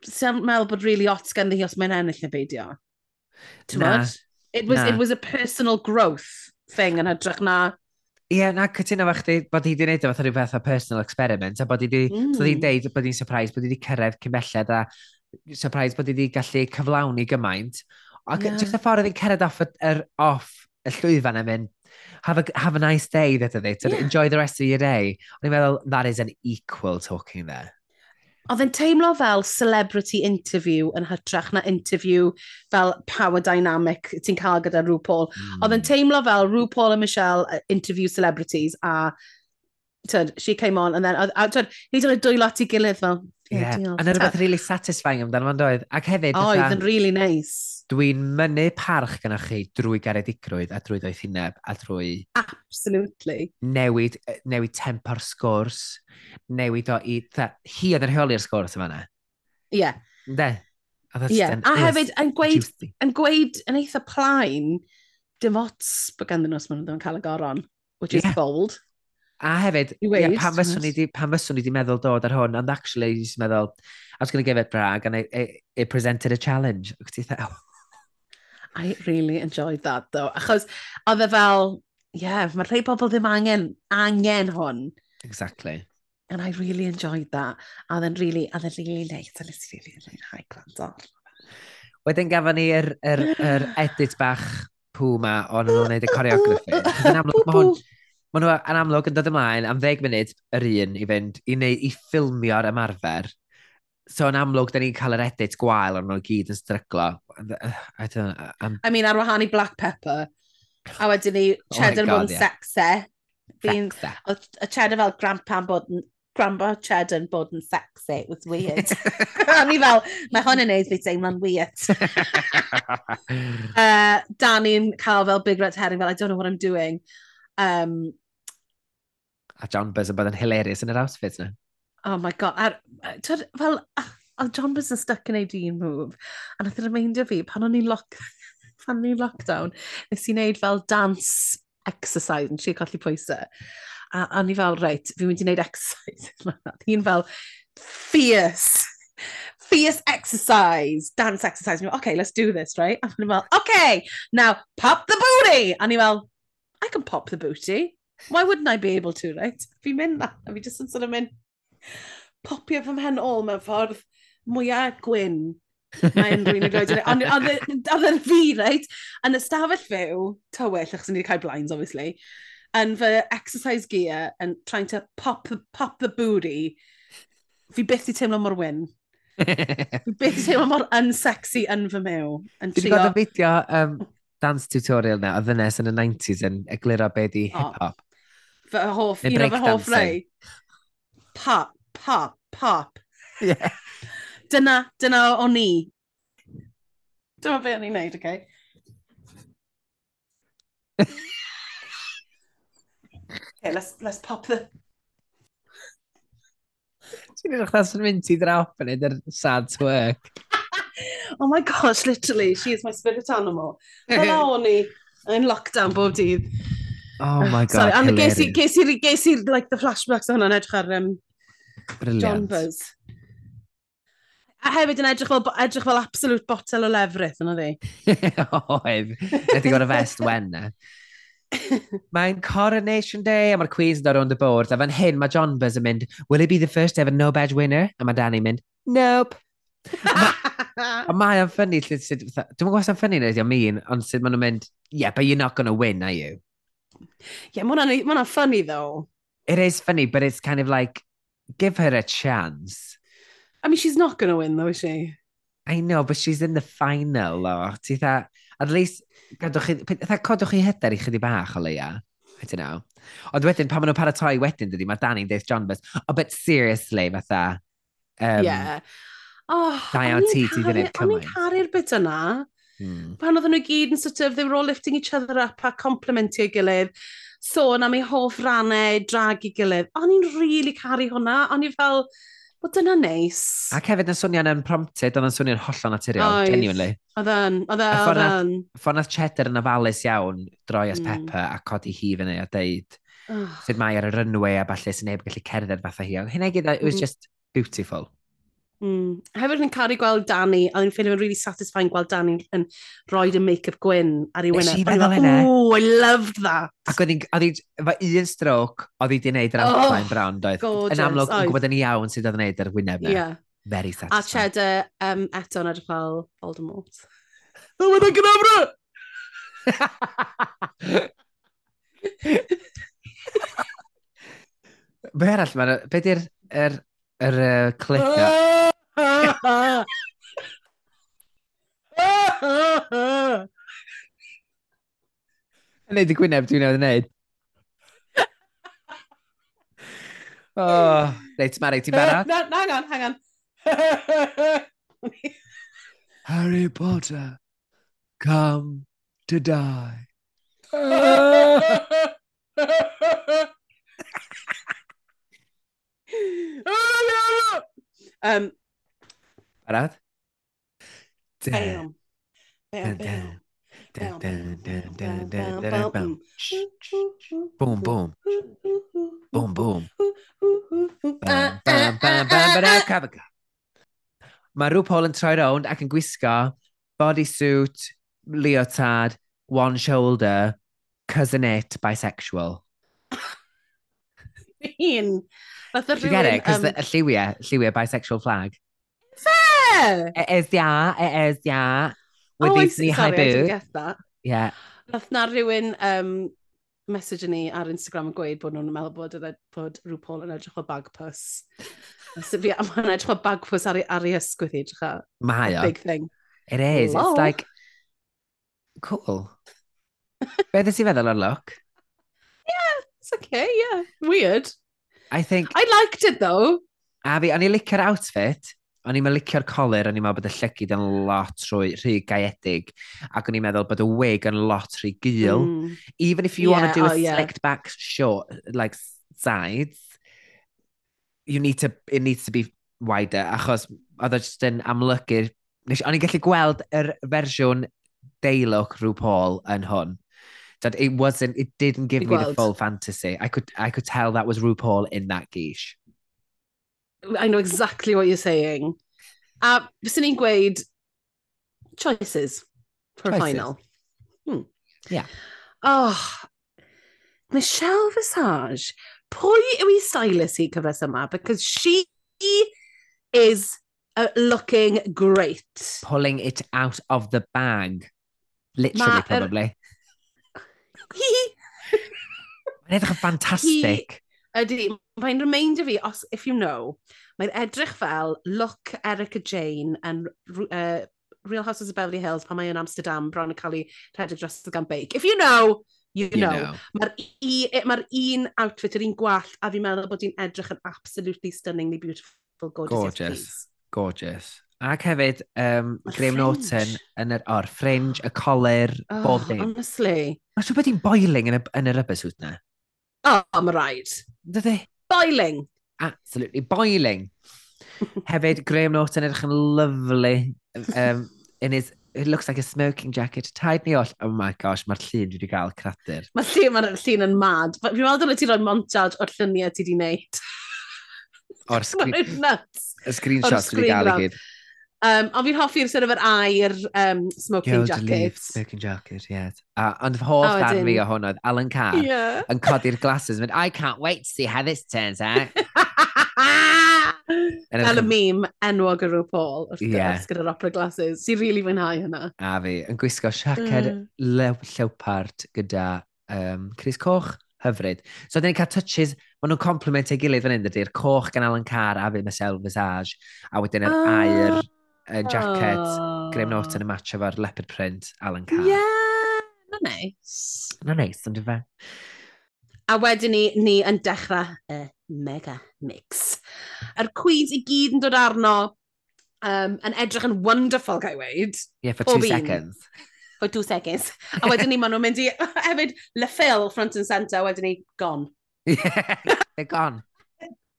sy'n meddwl bod really ots gan ddi os mae'n ennill neu beidio. Na. It was, na. it was a personal growth thing yn hydrach na Ie, yeah, na, cytuno fach chdi bod ni wedi gwneud o fath rhyw fath o personal experiment, a bod ni wedi, mm. so ni'n deud bod ni'n surprised bod ni wedi cyrraedd cymelled a surprised bod ni wedi gallu cyflawni gymaint. Ac yeah. jyst y ffordd oedd hi'n cered off, er, off y llwyfan yn mynd, have a, have a nice day, that they, yeah. enjoy the rest of your day. O'n i'n meddwl, that is an equal talking there. Oedd e'n teimlo fel celebrity interview yn hytrach na interview fel power dynamic ti'n cael gyda RuPaul. Mm. Oedd e'n teimlo fel RuPaul a Michelle uh, interview celebrities a tyd, she came on and then, a tyd, ni dod dwy lot i gilydd fel, yeah, yeah. diolch. A na rhywbeth really satisfying amdano fo'n doedd. Ac hefyd, oedd oh, yn really nice. Dwi'n mynnu parch gyda chi drwy garedigrwydd a drwy ddoeth uneb a drwy... Absolutely. Newid, newid tempo'r sgwrs, newid o i... Tha, hi oedd yn rheoli'r sgwrs yma na. Ie. Yeah. De. Yeah. A hefyd, yn gweud, yn gweud yn eitha plaen, dim ots bod ganddyn nhw os maen nhw ddim yn cael y goron, which yeah. is bold. A hefyd, yeah, pan fyswn i wedi meddwl dod ar hwn, and actually, i meddwl, I was going to give it brag, and it, it, it presented a challenge. I really enjoyed that, though. Achos, oedd e fel, yeah, mae rhai pobl ddim angen, angen hwn. Exactly. And I really enjoyed that. A then really, a then really late, a nes i really rhaid gwrando. Wedyn gafon ni'r er, er, er edit bach pw ma o'n nhw'n gwneud y choreography. Yn amlwg, mae hwn... Mae nhw yn amlwg yn dod ymlaen am ddeg munud yr un i fynd i, neud, i ffilmio'r ymarfer so yn amlwg, da ni'n cael yr edit gwael ond nhw gyd yn stryglo. Uh, I, don't, I'm... Uh, um. I mean, ar wahan i Black Pepper, a wedyn ni oh cheddar oh bod yn sexy. Fi'n, y cheddar fel grandpa'n bod yn, grandpa cheddar yn bod yn sexy, it was weird. a ni fel, mae hwn yn neud fi teimlo'n weird. uh, Danny'n cael fel big red herring, fel I don't know what I'm doing. Um, a John Buzz yn bod yn hilarious yn yr outfit na. Oh my god. Ar, twyd, fel, oedd John was yn stuck yn ei dyn move. A nath e yn remeindio fi, pan o'n i'n lock, pan o'n i'n lockdown, nes i wneud fel dance exercise yn trio colli pwysau. A, a ni fel, reit, fi'n mynd i wneud exercise. Hi'n fel, fierce fierce exercise, dance exercise. Ni'n okay, let's do this, right? A ni'n fel, okay, now pop the booty! A ni fel, I can pop the booty. Why wouldn't I be able to, right? Fi'n mynd na, a fi just yn sort of mynd, popio fy mhen ôl mewn ffordd mwyaf gwyn. Mae unrhyw un wedi rhaid i Ond oedd yn fi, reit, yn ystafell fyw, tywyll, achos ni wedi cael blinds, obviously, yn fy exercise gear and trying to pop, pop the booty, fi byth i teimlo mor wyn. fi byth i teimlo mor unsexy yn fy mew. Yn trio... Dwi'n gwybod y fideo um, dance tutorial na, o ddynes yn y 90s yn egluro be di hip-hop. Oh. Fy hoff, un o fy hoff rei. Pop pop, pop. Yeah. Dyna, dyna o'n i. Dyma be o'n i'n neud, oce? Okay? okay, let's, let's pop the... Ti'n edrych chas yn mynd i drop yn edrych sad twerk. oh my gosh, literally, she is my spirit animal. Fel o'n i yn lockdown bob dydd. Oh my god, Sorry, and ges i, ges i, ges i, like, the flashbacks o'n edrych ar um, John Buzz. A hefyd yn edrych fel, edrych fel absolute botel o lefrith, yna ddi. Oedd. Nid i gwrdd y fest wen na. Mae'n Coronation Day a mae'r Queen's yn dod round y bwrdd a fan hyn mae John Buzz yn mynd Will it be the first ever no badge winner? A mae Danny'n mynd Nope. a mae o'n ffynnu sut... sut Dwi'n gwybod sy'n ffynnu neu mean, ond sut maen nhw'n mynd Yeah, but you're not going to win, are you? Yeah, mae hwnna'n ffynnu though. It is funny, but it's kind of like give her a chance. I mean, she's not going to win, though, is she? I know, but she's in the final, o. Ti dda, at least, gadwch chi, dda codwch chi hyder i chydi bach o leia. I don't know. Ond wedyn, pan maen nhw'n paratoi wedyn, dydy, mae Danny'n deith John Bus, oh, but seriously, fatha. Um, yeah. Oh, da iawn ti, ti ddim yn cymaint. O'n i'n caru'r bit yna. Hmm. Pan oedden nhw gyd yn sort of, they were all lifting each other up a complimentio gilydd sôn am ei hoff rannau drag i gilydd. O'n i'n rili really caru hwnna. O'n i fel, bod dyna neis. Ac hefyd yn swnio'n unprompted, oedd yn swnio'n hollol naturiol, Oed. genuinely. Oedd yn, oedd yn, oedd yn. Ffordd nath Cheddar yn ofalus iawn droi as mm. Pepper a codi hi fyny a deud oh. sydd mae ar y runway a falle sy'n neb gallu cerdded fatha hi. Hynna gyd, it was mm. just beautiful. Mm. Hefyd yn caru gweld Dani, a oedd yn ffeilio really satisfying gweld Dani yn rhoi y make-up gwyn ar ei wyneb. Nes i feddwl hynna. Ooh, I loved that. Ac oedd hi'n, mae un stroke, oedd hi di wneud yr oh, outline brown, doedd. Yn amlwg, yn gwybod yn iawn sydd oedd yn wneud yr wyneb na. Yeah. Very satisfying. A cheddar um, eto yn edrych fel Voldemort. Oh, mae'n gynnafra! Be arall, be di'r er yr e, uh, clicker. Yn neud y gwyneb dwi'n newydd wneud. Oh, reit, Mari, ti'n barod? No, no, hang on, hang on. Harry Potter, come to die. um, Barod? Bam. Bam, bam. Boom, boom. Boom, boom. Mae rhyw Paul yn troi rownd ac yn gwisgo bodysuit, leotard, one shoulder, cousin it bisexual. Un. Fath o rhywun... Get it? Cos um... lliwiau, lliwiau bisexual flag. Fe! It is, yeah, it is, yeah. With oh, these knee high boots. Sorry, I didn't get that. Yeah. Nath na rhywun um, message ni ar Instagram yn gweud bod nhw'n meddwl bod, edrych, e, bod rhyw Paul yn edrych o bagpus. Sef fi, mae'n edrych o bagpus ar, ar ei ysgwydd i edrych o. Mae o. Big thing. It is. Lol. It's like, cool. Be ddys i feddwl o'r look? Yeah, it's okay, yeah. Weird. I think... I liked it though. A fi, o'n i licio'r outfit, o'n i'n licio'r colir, o'n i'n meddwl bod y llygyd yn lot rwy, rhy gaedig, ac o'n i'n meddwl bod y wig yn lot rhy gul. Mm. Even if you yeah, want to do oh, a yeah. slicked back short, like sides, you need to, it needs to be wider, achos oedd o just yn amlygu'r... O'n i'n gallu gweld yr fersiwn deilwch rhyw Paul yn hwn. That it wasn't, it didn't give me the full fantasy. I could, I could tell that was RuPaul in that geesh. I know exactly what you're saying. A byswn ni'n choices for Choices. final. Hmm. Yeah. Oh, Michelle Visage. Pwy yw ei stylist hi cyfres yma? Because she is uh, looking great. Pulling it out of the bag. Literally, Ma' yr- probably. Mae'n edrych yn ffantastig. Ydy, mae'n reminder fi, os, if you know, mae'n edrych fel look Erica Jane yn uh, Real Houses of Beverly Hills pan mae yn Amsterdam bron yn cael ei rhedeg dros y gan beic. If you know, you, you know. know. Mae'r ma, r, un outfit, yr un gwallt, a fi'n meddwl bod hi'n edrych yn absolutely stunningly beautiful, gorgeous. Gorgeous, gorgeous. Ac hefyd, um, Graham Norton yn yr o'r fringe, y colir, oh, bob dim. Honestly. Mae'n siŵr bod hi'n boiling yn y, yn y rubber suit na. Oh, mae'n rhaid. Dydy? Boiling. Absolutely, boiling. hefyd, Graham Norton edrych yn lovely. Um, in his, it looks like a smoking jacket. Taid ni oll. Oh my gosh, mae'r llun dwi wedi cael cradur. Mae'r llun, ma llun yn mad. Fi'n meddwl dyna ti roi montage o'r lluniau ti wedi wneud. O'r screen... Mae'n nuts. Y screenshots wedi cael i gyd. Um, ond fi'n hoffi'r sort of yr air um, smoking Gold jacket. Smoking jacket, ie. Yeah. Ond fy hoff oh, dan fi o hwnnoedd, Alan Carr, yeah. yn codi'r glasses, mynd, I can't wait to see how this turns out. Fel y mîm enwog y rhyw Paul wrth yeah. gyda'r opera glasses. Si rili really fwynhau hynna. A fi, yn gwisgo siaced mm. lew, llewpart gyda um, Chris Coch hyfryd. So, dyn ni'n cael touches, maen nhw'n compliment ei gilydd fan hyn, dydy'r coch gan Alan Carr a fi Michelle Visage, a wedyn yr oh. air uh, jacket, oh. Graham Norton yn match efo'r leopard print, Alan Carr. Yeah, na neis. Na neis, ond fe. A wedyn ni, ni yn dechrau y mega mix. Yr cwyd i gyd yn dod arno um, yn edrych yn wonderful, gael weid. Yeah, for two Pob seconds. For two seconds. A wedyn ni, maen nhw'n mynd i, hefyd, Le Phil, front and centre, wedyn ni, gone. Yeah, they're gone.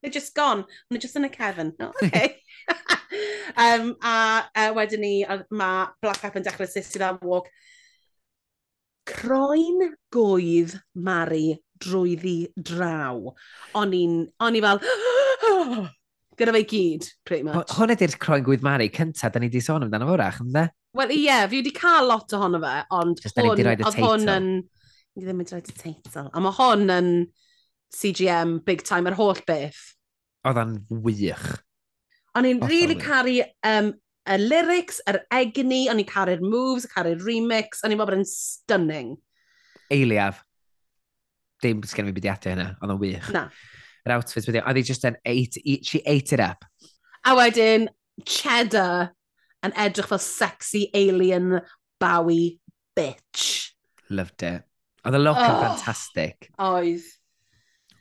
they're just gone. And they're just in a cavern. Oh, okay um, a uh, wedyn ni, mae Black Up yn dechrau Sissy Lamb Walk. Croen gwydd Mari drwyddi draw. O'n i'n o'n i fel... Gyda fe gyd, pretty much. Hwn ydy'r croen gwydd Mari cyntaf, da ni wedi sôn amdano fwrach, ynddo? Wel, ie, yeah, fi wedi cael lot ohono fe, ond hwn, oedd hwn yn... Ni ddim wedi rhoi'r teitl. A mae hwn yn CGM big time, yr holl beth. Oedd o'n wych. O'n i'n really caru um, y lyrics, yr egni, o'n i'n caru'r moves, caru'r remix, o'n i'n meddwl bod yn stunning. Eiliaf. Dim sgen fi bydiatio hynna, ond o'n wych. Na. Yr outfit bydio, oedd hi just an ate, eat, she ate it up. A wedyn, cheddar yn edrych fel sexy alien Bowie bitch. Loved it. Oedd y look oh, fantastic. Oedd.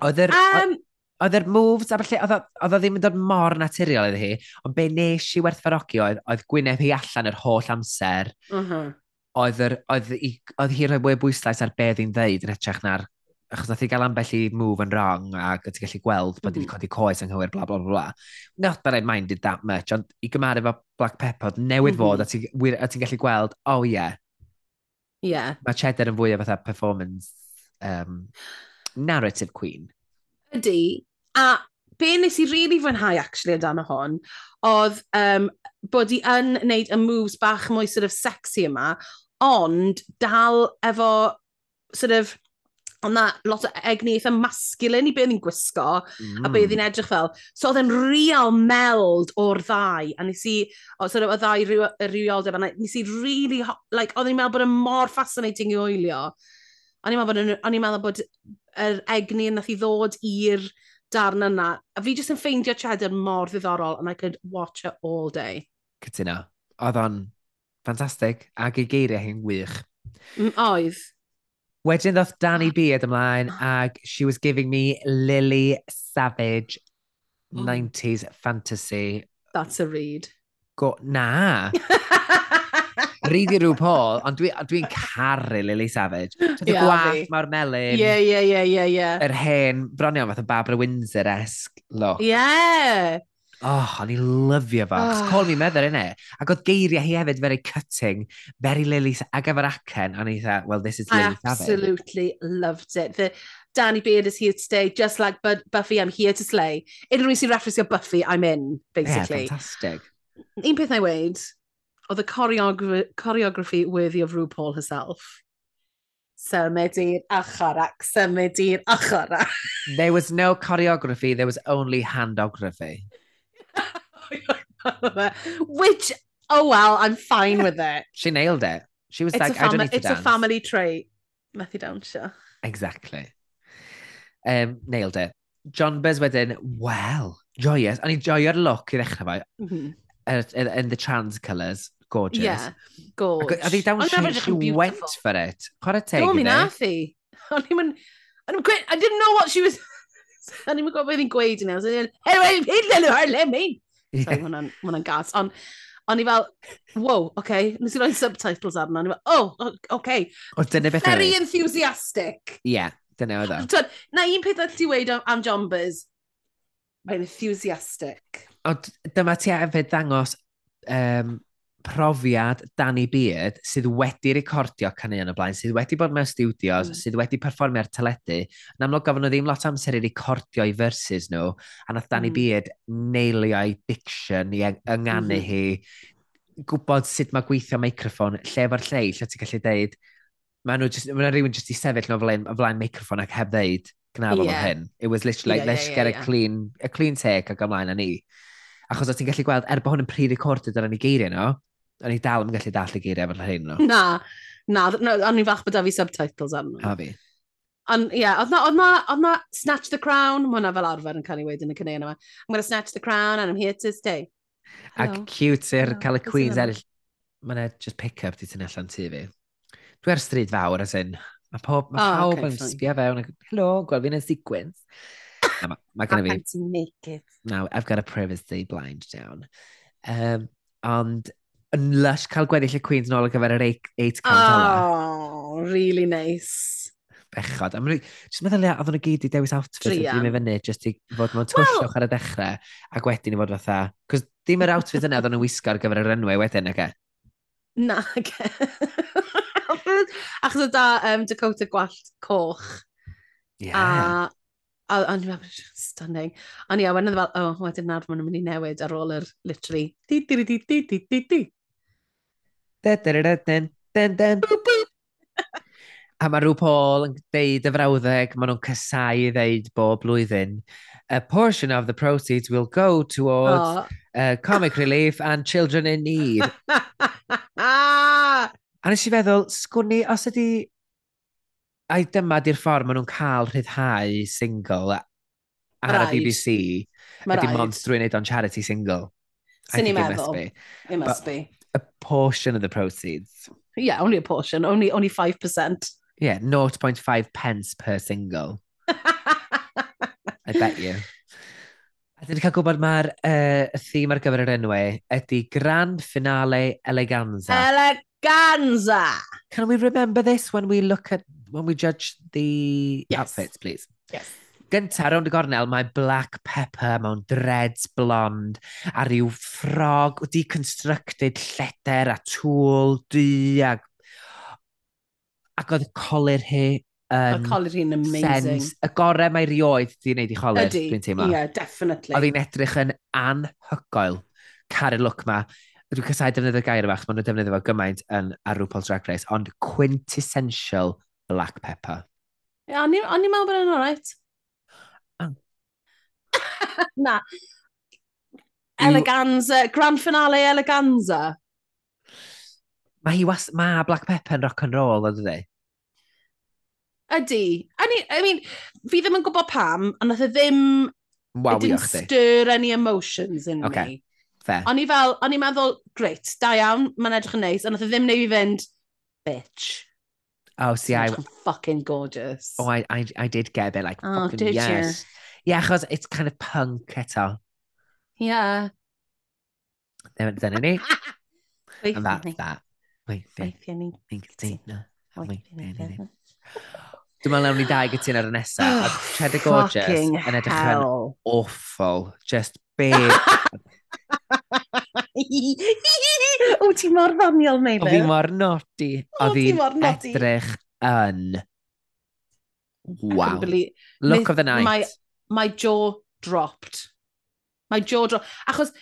Oedd yr... Um, oedd yr moves a falle, oedd o ddim yn dod mor naturiol iddi hi, ond be nes i werthfarogi oedd, oedd Gwyneb hi allan yr holl amser, uh -huh. oedd, yr, oedd, i, oedd hi rhoi mwy bwyslais ar be ddi'n ddeud yn hytrach na'r achos nath i gael ambell i move yn wrong ac ti'n gallu gweld bod mm -hmm. wedi codi coes anghywir bla bla bla. Not that I minded that much, ond i gymaru efo Black Pepper, newydd mm -hmm. fod mm-hmm. a ti'n gallu gweld, oh yeah. Yeah. Mae Cheddar yn fwy o fatha performance um, narrative queen ydy, a be nes i really fwynhau actually amdano hon, oedd um, bod i yn wneud y moves bach mwy sort of sexy yma, ond dal efo sort of ond na lot o egni eitha masculine i be ni'n gwisgo mm. a be mm. oedd hi'n edrych fel. So oedd e'n real meld o'r ddau, a nes i, o, sort of, y ddau ryw, rywioldeb, a nes i really, like, oedd hi'n meddwl bod yn mor fascinating i wylio. O'n i'n meddwl bod, o'n i'n meddwl bod yr egni nath i ddod i'r darn yna. A fi jyst yn ffeindio Cheddar mor ddiddorol, and I could watch it all day. Cytuno. Oedd o'n ffantastig, ac ei geiriau hi'n wych. Mm, oedd. Wedyn ddoth Danny ah. Beard ymlaen, ah. ag she was giving me Lily Savage oh. 90s fantasy. That's a read. Go, na. Ryddi rhyw Paul, ond dwi'n dwi, dwi caru Lily Savage. Ti'n yeah, gwaith mae'r melyn. Ie, ie, ie, ie, ie. Yr hen, bronion fath o Barbara Windsor-esque look. Ie. Yeah. Oh, o'n i lyfio fo. Oh. Call me mother, innit? Ac oedd geiriau hi hefyd very cutting, very Lily, ac efo'r acen, o'n i dda, well, this is Lily Savage. I absolutely loved it. The, Danny Beard is here to stay, just like Bu Buffy, I'm here to slay. Unrhyw sy'n referencio Buffy, I'm in, basically. Yeah, fantastic. Un peth na i weid, oedd y choreography, choreography worthy of RuPaul herself. Symud i'r achorac, symud i'r achorac. There was no choreography, there was only handography. Which, oh well, I'm fine with it. She nailed it. She was it's like, I don't need to It's dance. a family trait. Methu dawnsio. Exactly. Um, nailed it. John Buzz wedyn, well, joyous. O'n i'n joio'r look i ddechrau fo. Mm -hmm. Er, er, er, in the trans colours gorgeous. Yeah, gorge. Ac, a ddi dawn, she, she went for it. Chwarae teg i mi. nath i. O'n i'n mynd... I didn't know what she was... O'n i'n gwybod beth i'n gweud i i'n Anyway, hyn lelw ar lemyn. Sorry, hwnna'n gas. Ond o'n i fel, wow, oce, okay. nes i roi subtitles arno, o'n i fel, oh, oce. Okay. O, dyna beth Very oedd. enthusiastic. Ie, yeah, dyna oedd o. Na un peth oedd ti weid am, am John Buzz, mae'n enthusiastic. O, dyma ti hefyd ddangos um, profiad Danny Beard sydd wedi recordio caneuon y blaen, sydd wedi bod mewn studios, mm. sydd wedi performio ar teledu. Yn amlwg gofyn nhw ddim lot amser i recordio i verses nhw, a nath Danny mm. Beard neilio ei diction i ynganu mm. hi, gwybod sut mae gweithio microffon, lle fo'r lle, lle ti'n gallu deud, mae nhw just, mae rhywun jyst i sefyll nhw flaen, o flaen microffon ac heb ddeud, gnafod yeah. hyn. It was literally like, yeah, let's yeah, get yeah, a, clean, a clean take ac ymlaen â ni. Achos o ti'n gallu gweld, er bod hwn yn pre-recorded ar yn ei geiriau nhw, no, O'n i dal yn gallu dall y geiriau fel hyn nhw. Na, na, na o'n i'n fach bod da fi subtitles arno. A fi. Ond ie, yeah, oedd na, oedd na, oedd na Snatch the Crown, mae hwnna fel arfer yn cael ei weid yn y cynnig yma. I'm going to snatch the crown and I'm here to stay. Hello. Ac cute i'r cael y Queen's eraill. Mae yna just pick-up di tynnu allan tu fi. Dwi ar stryd fawr, as in. Mae pob, mae oh, pawb okay, yn sbio fewn. Hello, gweld fi'n y sequence. Mae ma gen i fi... naked. Now, I've got a privacy blind down. Um, ond yn lush cael gweddill y Queen's nôl ar gyfer yr 8 count Oh, really nice. Bechod. Am just meddwl ia, oedden nhw gyd i dewis outfit yn ddim i fyny, just i fod mewn twyllwch well, ar y dechrau, ac wedyn i fod fatha. Cos dim yr outfit yna oedden nhw'n wisgo ar gyfer yr enwau wedyn, ac e? Na, ac e. Achos o da um, Dakota gwallt coch. Yeah. A, a, a, stunning. Ond ia, wenodd fel, oh, wedyn nawr maen nhw'n mynd i newid ar ôl yr literally di di di di di di di A mae rhyw Paul yn deud y frawddeg, maen nhw'n casau i ddeud bob blwyddyn. A portion of the proceeds will go towards oh. uh, comic relief and children in need. a nes i feddwl, sgwni, os ydy... Ai dyma di'r ffordd maen nhw'n cael rhyddhau single ar y BBC. Mae Ydy Monster yn neud o'n charity single. Swn i'n meddwl. It must be. It must But, be a portion of the proceeds. Yeah, only a portion, only only 5%. Yeah, 0.5 pence per single. I bet you. A dyn ni'n cael gwybod mae'r uh, theme ar gyfer yr enwau ydy Grand Finale Eleganza. Eleganza! Can we remember this when we look at, when we judge the yes. outfits, please? Yes. Gynta, rownd y gornel, mae black pepper mewn dreads blond a rhyw ffrog deconstructed lleder a tŵl du ac... Ac oedd colir hi yn... Um, colir hi'n amazing. Sens. Y gorau mae rioedd di wneud i colir, dwi'n teimlo. Ie, yeah, definitely. Oedd hi'n edrych yn anhygoel, caru'r look ma. Dwi'n casau defnyddio gair yma, maen nhw'n defnyddio fo gymaint yn ar RuPaul's Drag Race, ond quintessential black pepper. Ie, yeah, o'n i'n meddwl bod yn alright. Na. Eleganza, grand finale Eleganza. Mae hi was... Ma Black Pepper yn rock and roll, ydy dde? Ydy. I mean, I mean, fi ddim yn gwybod pam, ond nath e ddim... Wow, it didn't stir any emotions in okay. me. Fair. O'n i fel, o'n i'n meddwl, great, da iawn, mae'n edrych yn neis, ond nath e ddim neu i fynd, bitch. Oh, see, I... Fucking gorgeous. Oh, I, I, I did get a bit like, oh, fucking yes. You? yeah, achos it's kind of punk eto. Yeah. Dyna ni. And that's that. Weithio ni. Weithio ni. Dwi'n meddwl nawn ni dau gytun ar y nesaf. A Cheddar Gorgeous yn edrych yn awful. Just be... o, ti mor ddoniol, Meilir. O, fi mor nodi. O, fi edrych yn... Wow. Look of the night. Mae my jaw dropped. My jaw dropped. Achos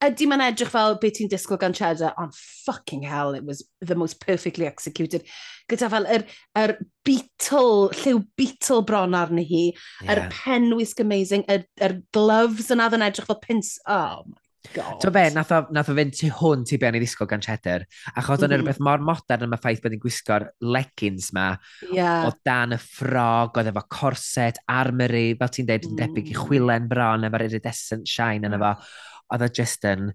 ydy mae'n edrych fel beth ti'n disgwyl gan Cheddar, ond fucking hell, it was the most perfectly executed. Gyda fel yr, yr beetle, lliw beetle bron arni hi, yeah. yr amazing, yr, yr gloves yna ddyn edrych fel pins. Oh my Ti'n be, nath o, nath o fynd tu hwn ti be o'n i ddisgwyl gan cheddar. Ac oedd o'n mm-hmm. rhywbeth mor modern yma ffaith bod ni'n gwisgo'r leggings ma. Yeah. O dan y ffrog, oedd efo corset, armory, fel ti'n deud, yn debyg i mm. chwilen bron, efo'r iridescent shine yna fo. Mm. Oedd o just yn...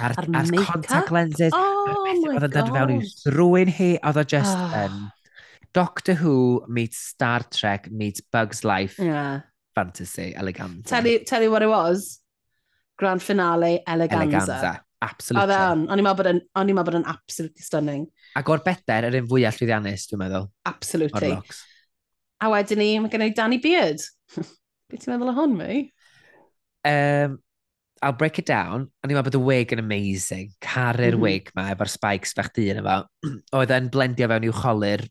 Ar, ar, ar contact lenses. Oh oedd o'n dod fewn i thrwy'n hi. Oedd o just oh. Ah. Um, Doctor Who meets Star Trek meets Bugs Life. Yeah. Fantasy, elegant. Tell you, tell you what it was grand finale Eleganza. Eleganza. Absolutely. Oedd e on. O'n i'n meddwl bod yn absolutely stunning. Ac o'r beter, yr un fwyaf llwyddiannus, dwi'n meddwl. Absolutely. A wedyn ni, mae gen i Danny Beard. Beth ti'n meddwl o hwn, mi? Um, I'll break it down. O'n i'n meddwl bod y wig yn amazing. Caru'r mm -hmm. wig ma, efo'r spikes fach di yn efo. Oedd e'n blendio fewn i'w cholir.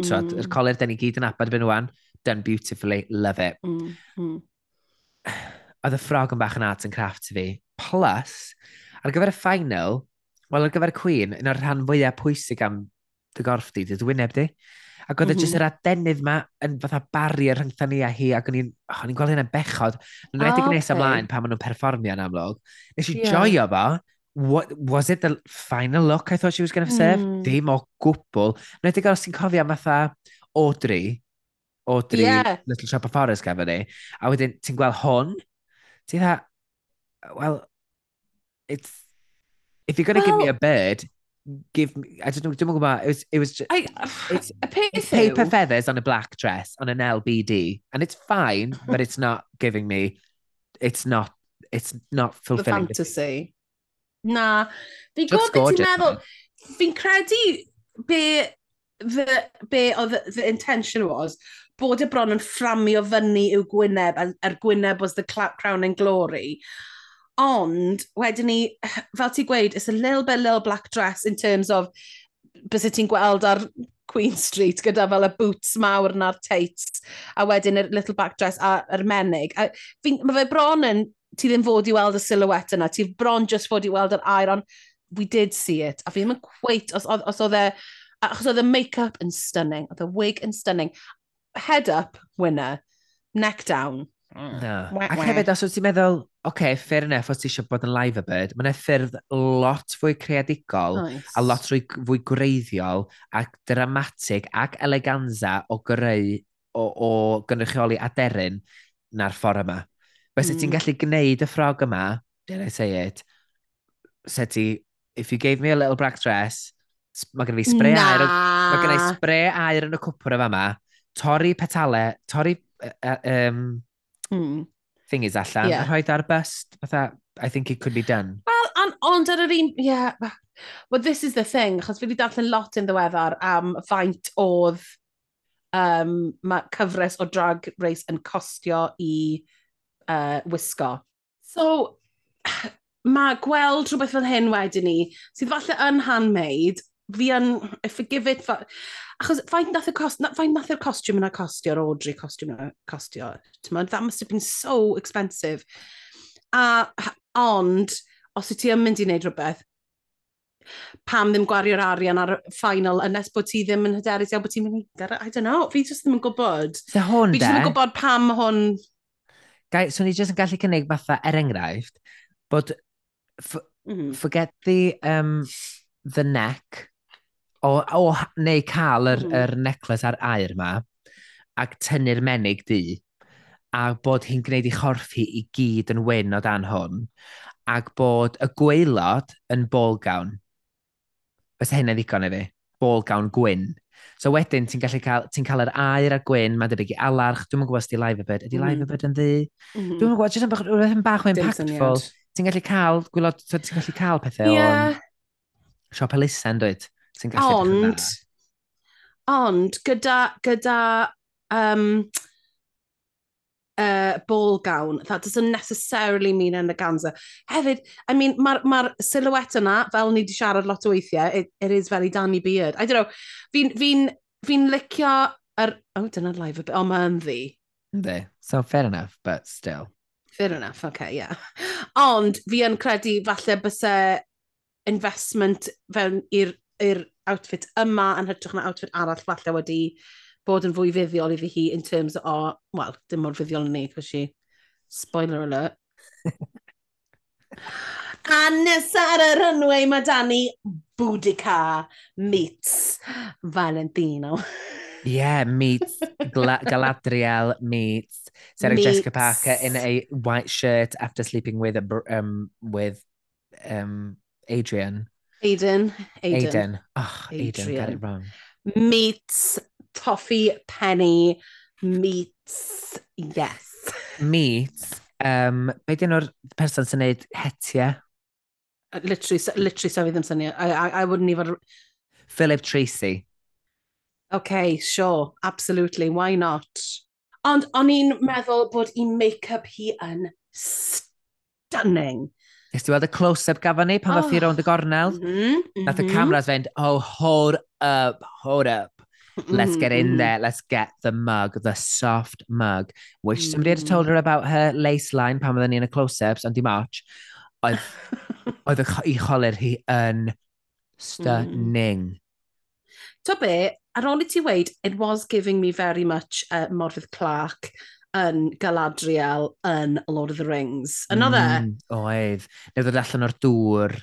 Mm. Yr colir, den ni gyd yn abad fy nhw'n. Done beautifully. Love it. Mm -hmm. oedd y ffrog yn bach yn arts and craft i fi. Plus, ar gyfer y final, wel ar gyfer y Queen, un o'r rhan fwyaf pwysig am dy gorff di, dy wyneb di. Ac oedd mm -hmm. jyst mhm. yr adenydd ma yn fatha bari ar rhyngtha ni a hi, ac o'n i'n oh, ni gweld hynna'n bechod. Yn wedi oh, gwneud okay. ymlaen pan maen nhw'n perfformio yn amlwg. Nes i yeah. joio fo, what, was it the final look I thought she was going to serve? Mm. Dim o gwbl. Yn wedi gwneud sy'n cofio am fatha Audrey, Audrey, yeah. Little Shop of Horrors gafon ni. A wedyn, ti'n gweld hwn, Ti dda, well, it's, if you're going to well, give me a bird, give me, I don't know, dwi'n gwybod, it was, it was just, I, it's, a it's paper yw. feathers on a black dress, on an LBD, and it's fine, but it's not giving me, it's not, it's not fulfilling. The fantasy. The Na, fi'n gwybod beth ti'n meddwl, fi'n credu be, the, be oedd the intention was, bod y bron yn fframio fyny i'w gwyneb, a'r gwyneb was the crown and glory. Ond, wedyn ni, fel ti'n gweud, it's a little bit little black dress in terms of bys y ti'n gweld ar Queen Street gyda fel y boots mawr na'r tights, a wedyn y little black dress a'r menig. A fi, mae fe bron yn, ti ddim fod i weld y silhouette yna, ti bron just fod i weld yr air, ond we did see it. A fi ddim yn cweit, os, os, os oedd e, achos oedd y e make-up yn stunning, oedd y e wig yn stunning, head up winner, neck down. Mm. No. Wah, Ac wah. hefyd, os wyt ti'n meddwl, oce, okay, fair enough, os ti eisiau bod yn live a bird, mae'n ffyrdd lot fwy creadigol nice. a lot fwy, fwy gwreiddiol ac dramatig ac eleganza o greu o, o gynrychioli aderyn na'r ffordd yma. Bys mm. ti'n gallu gwneud y ffrog yma, dare I say it, se ti, if you gave me a little black dress, mae gen fi spray Na. air, mae gen i spray air yn y cwpwr yma, torri petale, torri uh, um, mm. thingies allan, yeah. rhoi ar bust, fatha, I think it could be done. Well, and, ond ar yr un, yeah, well, this is the thing, achos fi wedi darllen lot yn ddiweddar am faint oedd um, mae cyfres o drag race yn costio i uh, wisgo. So, mae gweld rhywbeth fel hyn wedyn ni, sydd falle yn handmade, fi yn, I forgive it, for, Achos faint nath y, cost, na, faint nath y costiwm yna costio, yr Audrey costiwm yna costio. Tymod, that must have been so expensive. A, ond, os wyt ti yn mynd i wneud rhywbeth, pam ddim gwario'r arian ar final ynes bod ti ddim yn hyderus iawn bod ti'n mynd i... I don't know, fi jyst ddim yn gwybod. So hwn Fi jyst ddim yn gwybod pam hwn... Gai, so ni jyst yn gallu cynnig fatha er enghraifft, bod... Mm -hmm. Forget the, um, the neck, o, o neu cael yr, mm. yr necles ar air ma, ac tynnu'r menig di, a bod hi'n gwneud ei chorff hi i gyd yn wyn o dan hwn, ac bod y gweilod yn bolgawn. Fes hynna ddigon i fi, bolgawn gwyn. So wedyn, ti'n gallu cael, ti cael yr air a gwyn, mae'n debyg i alarch, dwi'n yn gwybod os di live a bit, ydy mm. live a bit yn ddi? Mm -hmm. Dwi'n yn gwybod, jyst yn bach, rhywbeth yn bach o impactful. Ti'n gallu cael, gwylod, ti'n gallu cael pethau yeah. o'n Siop elusen, dwi'n sy'n gallu ond, ond gyda, gyda um, uh, ball gown, that doesn't necessarily mean eleganza. Hefyd, I mean, mae'r ma, ma silhouette yna, fel ni wedi siarad lot o weithiau, it, it is very Danny Beard. I don't know, fi'n fi fi, licio yr... Oh, dyna'r live a bit. Oh, mae'n ddi. Ynddi. So, fair enough, but still. Fair enough, okay, yeah. Ond fi yn credu falle bys investment fewn i'r i'r outfit yma yn hytrach na outfit arall falle wedi bod yn fwy fuddiol iddi hi in terms o, wel, dim mor fuddiol yn ni, cos she, spoiler alert. a nesa ar y runway mae Dani Boudica meets Valentino. yeah, meets Gla Galadriel meets Sarah meets. Jessica Parker in a white shirt after sleeping with a, um, with um, Adrian. Aiden. Aiden. Aiden. Oh, Adrian. Aiden, got it wrong. Meets Toffee Penny. Meets, yes. Meets. Um, be dyn nhw'r person sy'n neud hetia? Uh, literally, literally, so fi ddim syniad. I, I, I wouldn't even... Philip Tracy. Okay, sure. Absolutely. Why not? Ond o'n i'n meddwl bod i make-up hi yn stunning. Nes ti weld y close-up gafon ni pan oh. fath i rownd y gornel? Mm -hmm, mm -hmm. Nath y cameras fynd, oh, hold up, hold up. Mm-hmm, Let's get in mm-hmm. there. Let's get the mug, the soft mug, which mm. somebody had told her mm. about her lace line pan oedden ni yn y close-ups ond dim arch. Oedd, oedd i choler hi yn stunning. Mm. To be, ar ôl i ti weid, it was giving me very much uh, Morfydd Clark yn Galadriel yn Lord of the Rings. Yno dde? Mm, oedd. Neu ddod allan o'r dŵr.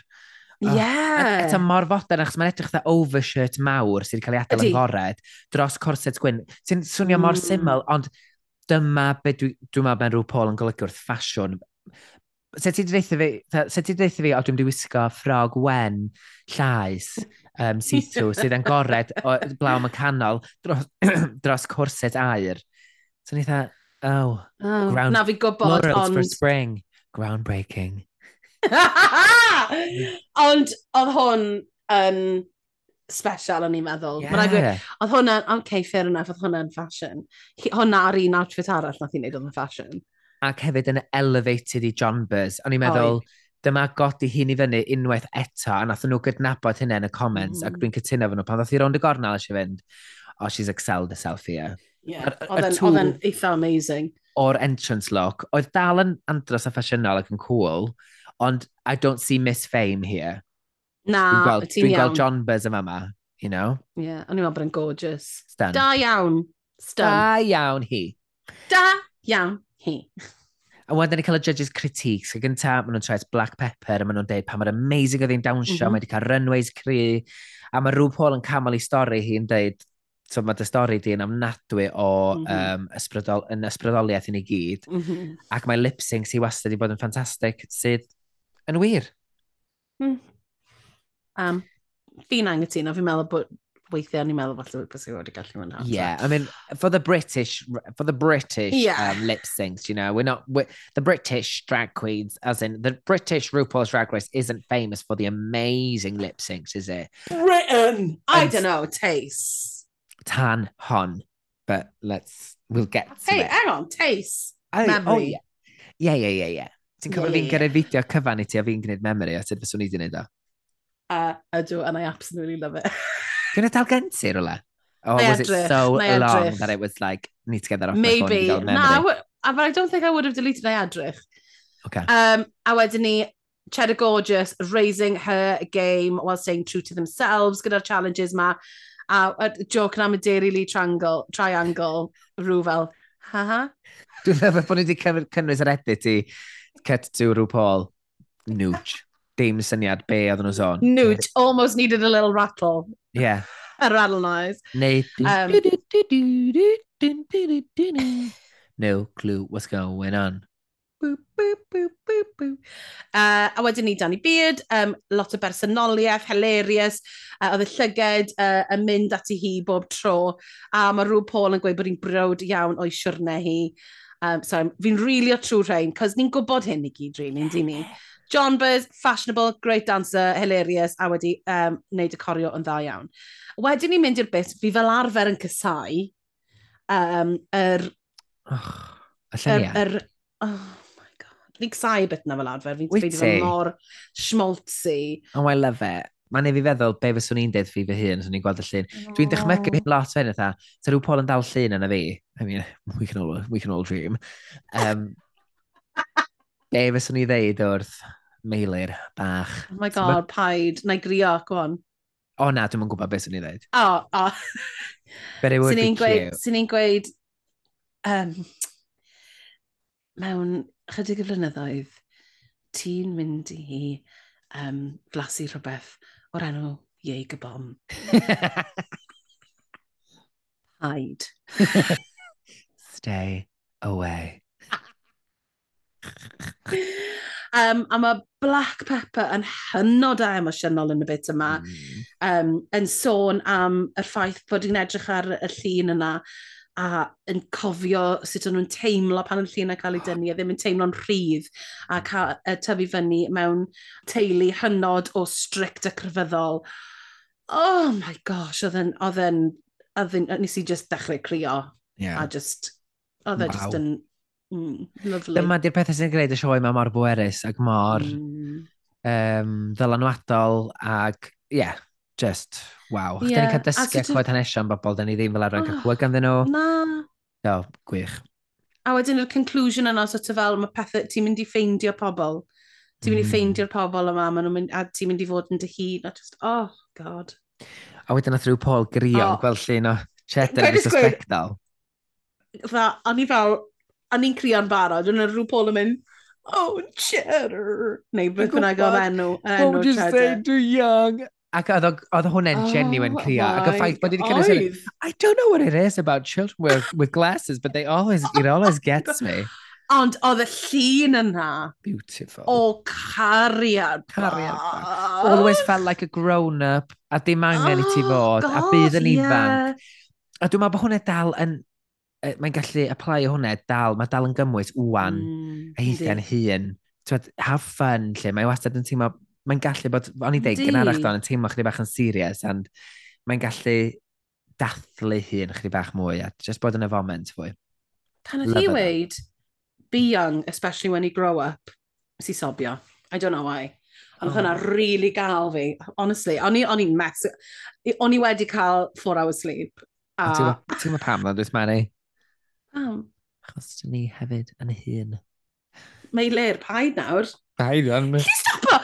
Ie. Oh, yeah. Eto mor fodern, achos mae'n edrych dda overshirt mawr sydd wedi cael ei adael yn gored dros corset gwyn. Sy'n swnio mor mm. syml, ond dyma beth dwi'n dwi, dwi meddwl mae'n rhyw Paul yn golygu wrth ffasiwn. Se ti ddeitha fi, se ti ddeitha fi, o dwi'n di wisgo ffrog wen llais um, sitw sydd yn gored o blaw yn canol dros, dros corset air. So ni dda, Oh. oh ground, na fi gwybod, ond... for spring. Groundbreaking. ond oedd hwn yn um, special o'n i'n meddwl. Yeah. Oedd hwnna, okay, fair enough, oedd hwnna'n fashion. Hwnna ar un outfit arall nath i wneud oedd yn fashion. Ac hefyd yn elevated i John Buzz. O'n i'n meddwl, Oi. dyma godi hyn i fyny unwaith eto, a nath nhw gydnabod hynny yn y comments, mm. ac dwi'n cytuno fan nhw pan ddoth i rownd y gornel eisiau fynd, oh, she's excelled herself here. Yeah. Yeah. Oedd yn eitha amazing. O'r entrance look, oedd dal yn andros a ffasiynol ac yn cool, ond I don't see Miss Fame here. Na, y ti'n iawn. Dwi'n gweld John Buzz yma yma, you know? Yeah, o'n i'n meddwl bod yn gorgeous. Stan. Da iawn. Stun. Da iawn hi. Da iawn hi. A wedyn ni cael y judges critiques. Y gynta, maen nhw'n troed black pepper a maen nhw'n deud pa mae'r amazing oedd hi'n dawnsio, mm -hmm. mae wedi cael runways cry. A mae rhyw Paul yn camel i stori hi yn deud, so mae dy stori di yn amnadwy o mm -hmm. um, ysbrydol, yn ysbrydoliaeth i ni gyd. Mm -hmm. Ac mae lip-sync sy'n wastad wedi bod yn ffantastig sydd yn wir. Mm. Um, fi'n angytuno, fi'n meddwl bod weithiau o'n i'n meddwl falle bod sy'n wedi gallu mynd Yeah, I mean, for the British, for the British yeah. um, lip syncs, you know, we're not, we're, the British drag queens, as in the British RuPaul's Drag Race isn't famous for the amazing lip syncs, is it? Britain! And, I don't know, taste tan hon, but let's, we'll get to hey, it. hang on, taste, oh, memory. Oh, yeah. Yeah, yeah, yeah, yeah. Ti'n cofio yeah, fi'n yeah. gyrraedd fideo cyfan i ti a fi'n gwneud memory a ti'n fyswn i wedi gwneud o? Uh, ydw, and I absolutely love it. Dwi'n dal gen ti rola? Oh, was it so long that it was like, need to get that off Maybe. my phone? Maybe. No, but I don't think I would have deleted my adrych. Okay. Um, a wedyn ni, Cheddar Gorgeous raising her game while staying true to themselves gyda'r challenges ma a, a joke am y Dairy Lee Triangle, triangle rhyw fel, ha ha. Dwi'n meddwl bod ni wedi cynnwys yr edit i Cut to rhyw Paul. Nuge. Dim syniad be oedd nhw'n sôn. Nuge, almost needed a little rattle. Yeah. a rattle noise. Neu... Um, no clue what's going on boop, boop, boop, boop. Uh, a wedyn ni Danny Beard, um, lot o bersonoliaeth, hilarious, uh, oedd y llyged uh, yn mynd ati hi bob tro, a mae rhyw Paul yn gweud bod hi'n brod iawn o'i siwrne hi. Um, so fi'n rili really o trwy rhain, cos ni'n gwybod hyn i gyd, rili, really, yeah. ni? John Buzz, fashionable, great dancer, hilarious, a wedi um, wneud y corio yn dda iawn. Wedyn ni'n mynd i'r bit, fi fel arfer yn cysau um, yr... Er, oh, y er, er, oh, fi'n cysau beth na fel adfer, fi'n ffeidio fe mor schmaltzy. Oh, I love it. Mae'n ei fi feddwl be fyswn i'n deud fi fy hun, swn i'n gweld y llun. Oh. Dwi'n dechrau hyn lot fe'n eitha, ta rhyw Paul yn dal llun yna fi. I mean, we can all, we can all dream. Um, be fyswn i ddeud wrth meilir bach. Oh my god, so, paid, na i grio, go on. O na, dwi'n gwybod beth sy'n ei ddeud. O, o. But it would be cute. Sy'n i'n gweud, um, mewn chydig y flynyddoedd, ti'n mynd i um, flasu rhywbeth o'r enw Ieg y Bom. Hide. Stay away. um, a mae black pepper yn hynod a emosiynol yn y bit yma, mm. um, yn sôn am y ffaith bod hi'n edrych ar y llun yna a yn cofio sut o'n nhw'n teimlo pan yn llun a cael ei dynnu a ddim yn teimlo'n rhydd a cael, uh, tyfu fyny mewn teulu hynod o strict a cryfyddol. Oh my gosh, oedd yn, oedd yn, oedd yn, nes i just dechrau crio. Yeah. A just, oedd e wow. just yn mm, lovely. Dyma di'r pethau sy'n gwneud y sioe yma mor bwerus ac mor mm. um, ddylanwadol ac, yeah, just Waw, yeah. da ni'n cael dysgu clywed hanesion bobl, da ni ddim fel arfer yn cael oh, clywed ganddyn nhw. Na. Do, gwych. A wedyn yr conclusion yna, sort of fel, mae pethau, ti'n mynd i ffeindio pobl. Ti'n mynd i hmm. ffeindio'r pobl yma, maen nhw'n mynd, a ti'n mynd i fod yn dy hun, a just, oh, god. A wedyn nath rhyw Paul Grion, oh. gweld llun o cheddar yn y spectol. Dda, o'n i fel, o'n i'n crio'n barod, o'n rhyw Paul yn mynd, oh, cheddar. Neu beth bynnag o enw, enw cheddar. What is they do young? Ac oedd, oedd hwnna'n oh, genuine cria. Ac y ffaith bod wedi cynnig I don't know what it is about children with, with glasses, but they always, it always oh gets me. Ond oedd y llun yna... Beautiful. O cariad. Cariad. Always felt like a grown-up, a dim angen i ti oh fod, a bydd yn ifanc. Yeah. A dwi'n meddwl bod hwnna dal yn... Mae'n gallu apply hwnna dal, mae dal yn gymwys wwan, mm, a hithiau'n hun. Have fun, lle mae wastad yn teimlo mae'n gallu bod, o'n i dweud, gynharach do'n yn teimlo chdi bach yn serious, and mae'n gallu dathlu hun chdi bach mwy, a just bod yn y foment fwy. Pan oedd hi weid, be young, especially when you grow up, si sobio. I don't know why. Ond oh. hwnna really gael fi, honestly. O'n i'n mess... O'n i wedi cael four hours sleep. A... Ti'n ma pam dda, dwi'n mani? Pam? Achos dyn ni hefyd yn hun. Mae ler paid nawr. Paid nawr. Please stop o!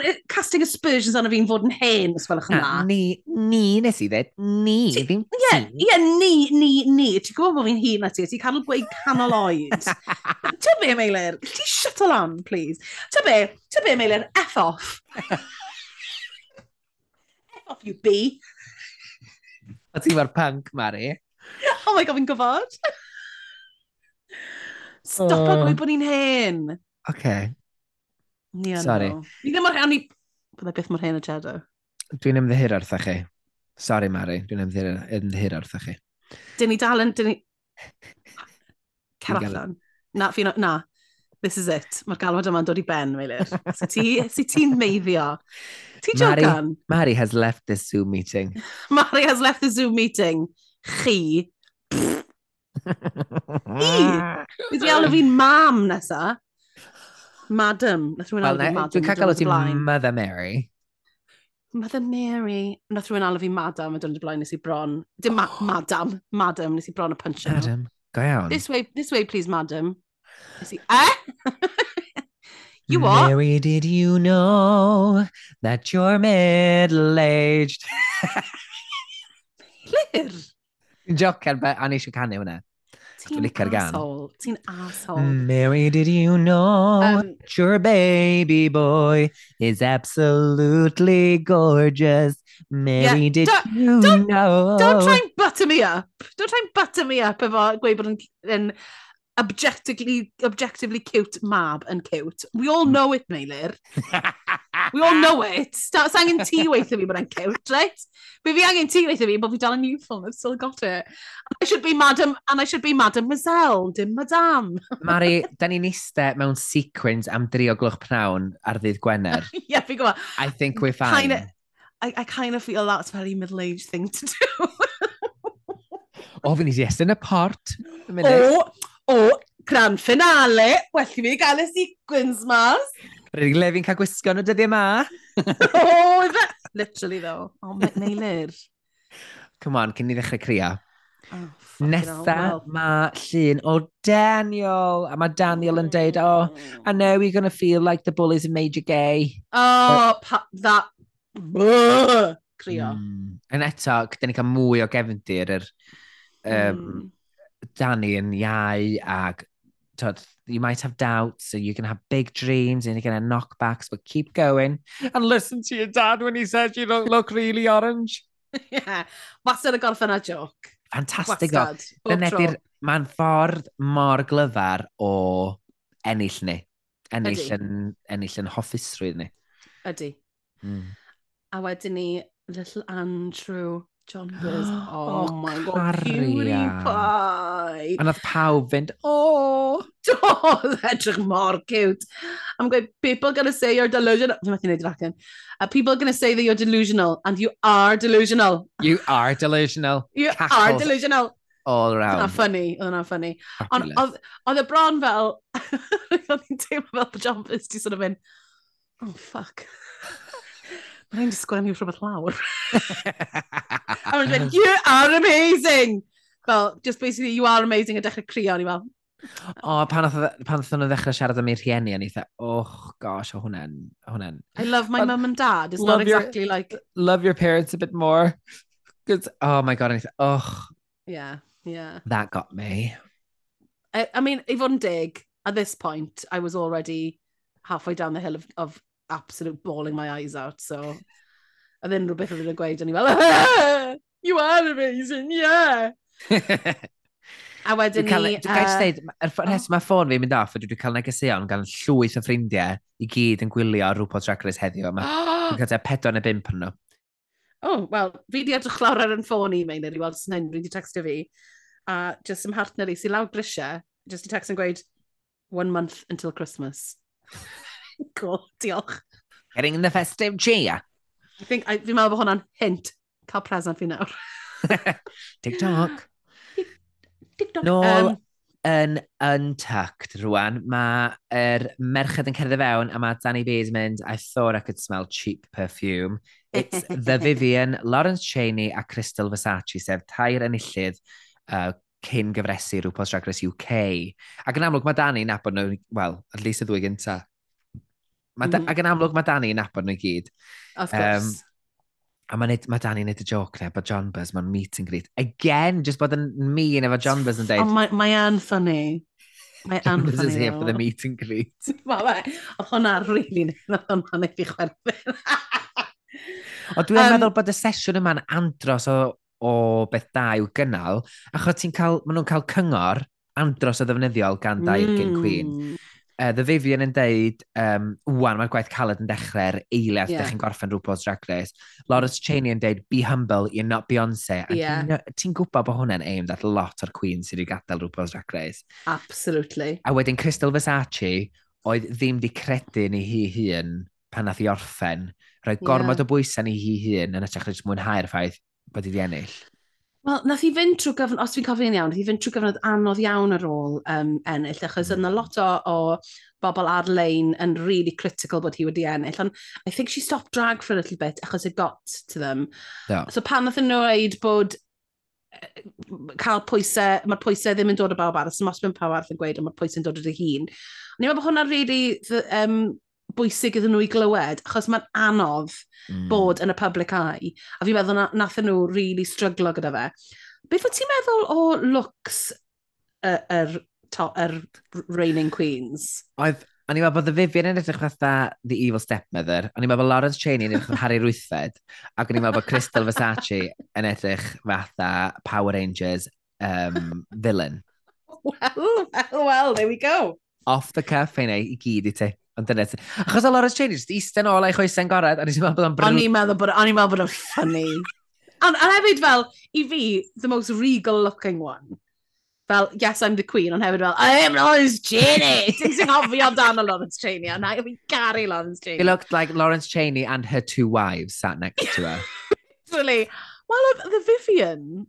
ar casting aspersions arno fi'n fod yn hen, os welwch yn dda. Ni, ni nes i ddweud, ni, ti, ddim ti. Ie, ni, ni, ni. Ti'n gwybod bod fi'n hun na ti, ti'n cael gweud canol oed. Ta be, Meilir, ti shut all on, please. Ta be, ta be, Meilir, F off. F off, you bee. A ti mae'r punk, Mari. Oh my god, fi'n gwybod. Stop oh. o'n bod ni'n hen. Oce. Okay. Ni yn Sorry. nhw. Ni ddim mor hen, ni... Bydda beth mor hen o Jeddo. Dwi'n ymddihir wrtha chi. Sorry, Mari, dwi'n ymddihir, ymddihir wrtha chi. Dyn ni dal yn... Dyn ni... Cer allan. Na, fi, na. This is it. Mae'r galwad yma'n dod i ben, Meilir. Si ti, si ti'n meiddio? Ti jocan? Mari, Mari has left this Zoom meeting. Mari has left the Zoom meeting. Chi. I! Fydd iawn o fi'n mam nesa. Madam. Nath rhywun well, alw fi Madam. Dwi'n cael galw ti Mother Mary. Mother Mary. Nath rhywun alw fi Madam a dyna blaen nes i bron. Dim ma oh. Madam. Madam. Nes i bron y punch Madam. Go iawn. This way, this way please, Madam. Nes i, eh? you what? Mary, did you know that you're middle-aged? Lir? Jocan, a nes i canu hwnna. Ti'n asshole. Ti'n asshole. Mary, did you know um, your baby boy is absolutely gorgeous? Mary, yeah, did don't, you don't, know? Don't try and butter me up. Don't try and butter me up efo gweud bod yn, yn objectively, objectively cute mab and cute. We all hmm. know it, Meilir. We all know it. Start angen ti weithio fi bod e'n cute, right? Be fi angen ti weithio fi bod fi dal yn youthful I've still got it. I should be madam, and I should be mademoiselle, dim madame. Mari, da ni'n iste mewn sequins am dri o glwch pnawn ar ddydd Gwener. yeah, fi gwybod. I think we're fine. Kinda, I, I kind of feel that's a very middle-aged thing to do. o, fi nes i estyn y port. O, o, gran finale. Well i fi gael y sequins mas. Rydyn ni'n lefi'n cael gwisgo yn y dyddiau yma. o, oh, ife? Literally, though. O, oh, meilir. Come on, cyn i ddechrau cria. Oh, Nesa well. mae llun o Daniel. A mae Daniel yn deud, oh, I know you're going to feel like the bullies in Major Gay. Oh, But... pa, that... Bleh, crio. Mm. Yn eto, gyda ni cael mwy o gefndir yr um, mm. Danny yn iau ac tod, you might have doubts and you can have big dreams and you're going to knock backs, but keep going and listen to your dad when he says you don't look really orange. yeah, wastad y gorffen a joc. Fantastic. Dyna mae'n ffordd mor glyfar o ennill ni. Ennill, Ydy. yn, ennill yn hoffusrwydd ni. Ydy. Mm. A wedyn ni, little Andrew John Buzz. Oh, Oh, my god, cutie cariad. pie. A nath pawb fynd, o, Oh, edrych mor cute. I'm going, people gonna say you're delusional. Fi'n methu neud dragon. Uh, people gonna say that you're delusional, and you are delusional. you are delusional. You are delusional. all around. funny, oedd hwnna funny. Ond oedd y bron fel, oedd hi'n teimlo fel pyjamas, ti sort of mynd, oh fuck. Mae'n rhaid i sgwennu rhywbeth lawr. a mae'n dweud, you are amazing! Fel, just basically, you are amazing, a dechrau crio, ni fel. O, pan oedd nhw'n ddechrau siarad am ei rhieni, a ni dda, oh gosh, o hwnna'n, o hwnna'n. I love my mum and dad, it's not exactly your, like... Love your parents a bit more. Cause, oh my god, a ni dda, oh. Yeah, yeah. That got me. I, I mean, i fod yn dig, at this point, I was already halfway down the hill of, of absolute bawling my eyes out, so... A ddyn rhywbeth oedd yn gweud, o'n i fel, you are amazing, yeah! a wedyn ni... E- dwi'n Cael, dwi gael dweud, yr rhes oh. mae ffôn fi'n mynd off, dwi'n cael negeseuon gan llwyth o ffrindiau i gyd yn gwylio RuPaul Drag Race heddiw. Dwi'n cael pedwar neu bimp yn nhw. Oh, wel, fi di edrych lawr ar yn ffôn i mewn i weld sy'n hyn, wedi textio fi. A just ym hartner i sy'n lawr grisiau, just i text yn gweud, one month until Christmas. Go, diolch. Getting in the festive cheer. I think, I, fi'n meddwl bod hwnna'n hint cael present fi nawr. TikTok. TikTok. No, um, yn Untucked rwan, mae er merched yn cerdded fewn a mae Danny Bays mynd, I thought I could smell cheap perfume. It's The Vivian, Lawrence Cheney a Crystal Versace, sef tair enillydd uh, cyn gyfresu rhyw Post Drag Race UK. Ac yn amlwg mae Danny nabod nhw, well, at least y ddwy gynta. Ma mm. Mm-hmm. Ac yn amlwg mae Danny yn abod nhw i gyd. Of course. Um, A mae, neud, mae Danny yn neud y joc ne, bod John Buzz mewn meet and greet. Again, just bod yn mean efo John Buzz yn deud. Oh, mae, mae an funny. Mae an funny. John Buzz is here for the meet and greet. Mae, fe. oedd hwnna rili oedd hwnna neu fi chwerthin. o dwi'n um, meddwl bod y sesiwn yma'n andros o, o beth da i'w gynnal, achos ti'n cael, maen nhw'n cael cyngor andros o ddefnyddiol gan dair mm. gen Queen uh, The Vivian yn deud, um, wwan, mae'r gwaith caled yn dechrau'r eiliad, yeah. chi'n gorffen rhywbeth Drag Race. Lawrence Cheney yn deud, be humble, you're not Beyoncé. Yeah. Ti'n ti gwybod bod hwnna'n aimed at lot o'r Queen sydd wedi gadael rhywbeth Drag Race. Absolutely. A wedyn Crystal Versace, oedd ddim di credu ni hi hun pan nath i orffen. Rhoi gormod yeah. o bwysau ni hi hun yn ytrach na jyst mwynhau'r ffaith bod i di ennill. Wel, nath i fynd trwy gyfnod, os fi'n cofio'n iawn, nath i fynd trwy gyfnod anodd iawn ar ôl um, ennill, achos yna lot o, o bobl ar-lein yn really critical bod hi wedi ennill, ond I think she stopped drag for a little bit, achos it got to them. Yeah. So pan nath yn oed bod cael pwysau, mae'r pwysau ddim yn dod o bawb arall, sy'n os mewn pawb arall yn gweud, ond mae'r pwysau'n dod o dy hun. Ni'n meddwl bod hwnna'n really um, bwysig iddyn nhw i glywed, achos mae'n anodd mm. bod yn y public eye. A fi'n meddwl na, nath nhw rili really stryglo gyda fe. Beth wyt ti'n meddwl o looks yr er, er, er reigning queens? Oedd, o'n i'n meddwl bod y Vivian yn edrych fatha The Evil Stepmother, o'n i'n meddwl bod Lawrence Cheney yn edrych fatha Harry Rwythfed, ac o'n i'n meddwl bod Crystal Versace yn edrych fatha Power Rangers um, villain. Well, well, well, there we go. Off the cuff, ei i gyd i ti. Ond dyna ti. Achos o Lawrence Chaney, jyst eistedd nôl ei choesau'n gored, a nes i'n meddwl bod o'n bril... O'n i'n meddwl bod o'n meddwl bod o'n ffynnu. Ond hefyd fel, i fi, the most regal looking one. Fel, yes, I'm the queen, ond hefyd fel, I am Lawrence Cheney! Ti'n sy'n hofio amdano Lawrence Cheney, a I fi'n gari Lawrence Cheney. He looked like Lawrence Cheney and her two wives sat next to her. Literally. Well, the Vivian,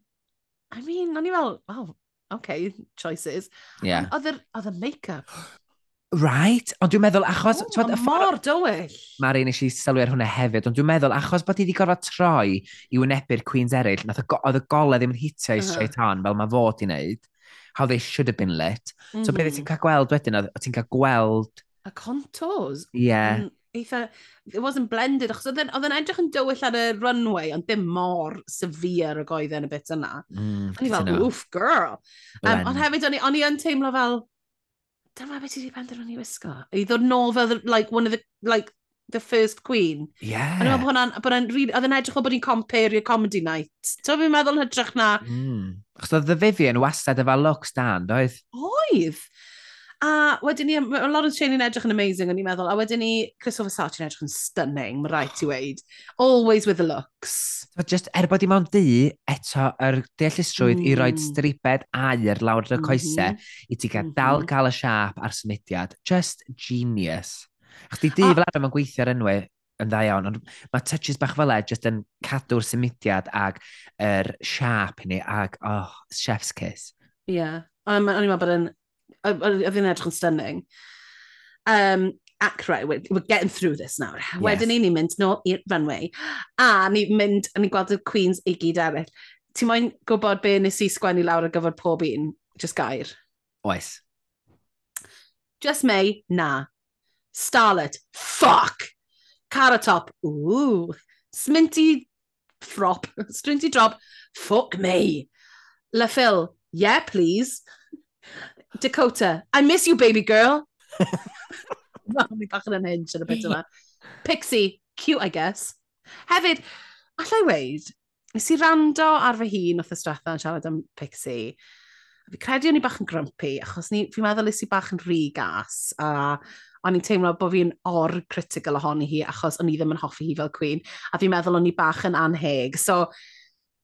I mean, o'n i fel, oh, okay, choices. Yeah. Oedd y make-up Right, ond dwi'n meddwl achos... Oh, ma mor dywyll. Mae'r un eisiau sylwi ar hwnna hefyd, ond dwi'n meddwl achos bod i wedi gorfod troi i wynebu'r Queens eraill, nath oedd y golau ddim yn hitio i straight on fel mae fod i wneud, how they should have been lit. Mm -hmm. So beth ti'n cael gweld wedyn, oedd ti'n cael gweld... Y contours. Yeah. Mm, eitha, it wasn't blended, achos oedd yn edrych yn dywyll ar y runway, ond dim mor severe y goedden y bit yna. Mm, o'n i fel, oof, girl. Um, ond hefyd, o'n i yn teimlo fel, dyma beth ti wedi penderfynu wisgo. I ddod nôl fel, like, one of the, like, the first queen. Yeah. A dwi'n meddwl bod hwnna'n, oedd yn edrych o bod hi'n compare i'r comedy night. So fi'n meddwl yn hytrach na... Mm. Achos oedd the Vivian wastad efo looks dan, doedd? Oedd. A wedyn ni, mae Lawrence Shane yn edrych yn amazing, o'n i'n meddwl. A wedyn ni, Christopher Sarch yn edrych yn stunning, mae rhaid i oh. weid. Always with the looks. So just er bod i mewn di, eto, yr er deallusrwydd mm. i roed stribed air lawr yn y coesau, mm -hmm. i ti gael mm -hmm. dal mm-hmm. gael y siap a'r symudiad. Just genius. Chdi di a... fel arfer mae'n gweithio ar enwau yn dda iawn, ond mae touches bach fel e jyst yn cadw'r symudiad ag yr er siap i ni, ag, oh, chef's kiss. Ie, yeah. Um, o'n i'n meddwl bod yn oedd hi'n edrych yn stunning. Um, ac right, we're, we're getting through this nawr. Yes. Wedyn ni'n mynd nôl i'r runway, a ni'n mynd, a ni'n gweld y Queens i gyd eraill. Ti'n moyn gwybod be nes i sgwennu lawr ar gyfer pob un, just gair? Oes. Just May, na. Starlet, fuck! Caratop, ooh. Sminty frop, Strinty drop, fuck me. La Phil, yeah please. Dakota, I miss you, baby girl. Mae'n bach yn unhinged yn y bit yma. Pixie, cute, I guess. Hefyd, allai weid, nes i rando ar fy hun oedd y stratha yn siarad am Pixie. Fi credu o'n i bach yn grumpy, achos ni, fi'n meddwl nes i bach yn rhy gas, a o'n i'n teimlo bod fi'n or critical ohoni hi, achos o'n i ddim yn hoffi hi fel Queen, a fi'n meddwl o'n i bach yn anheg. So,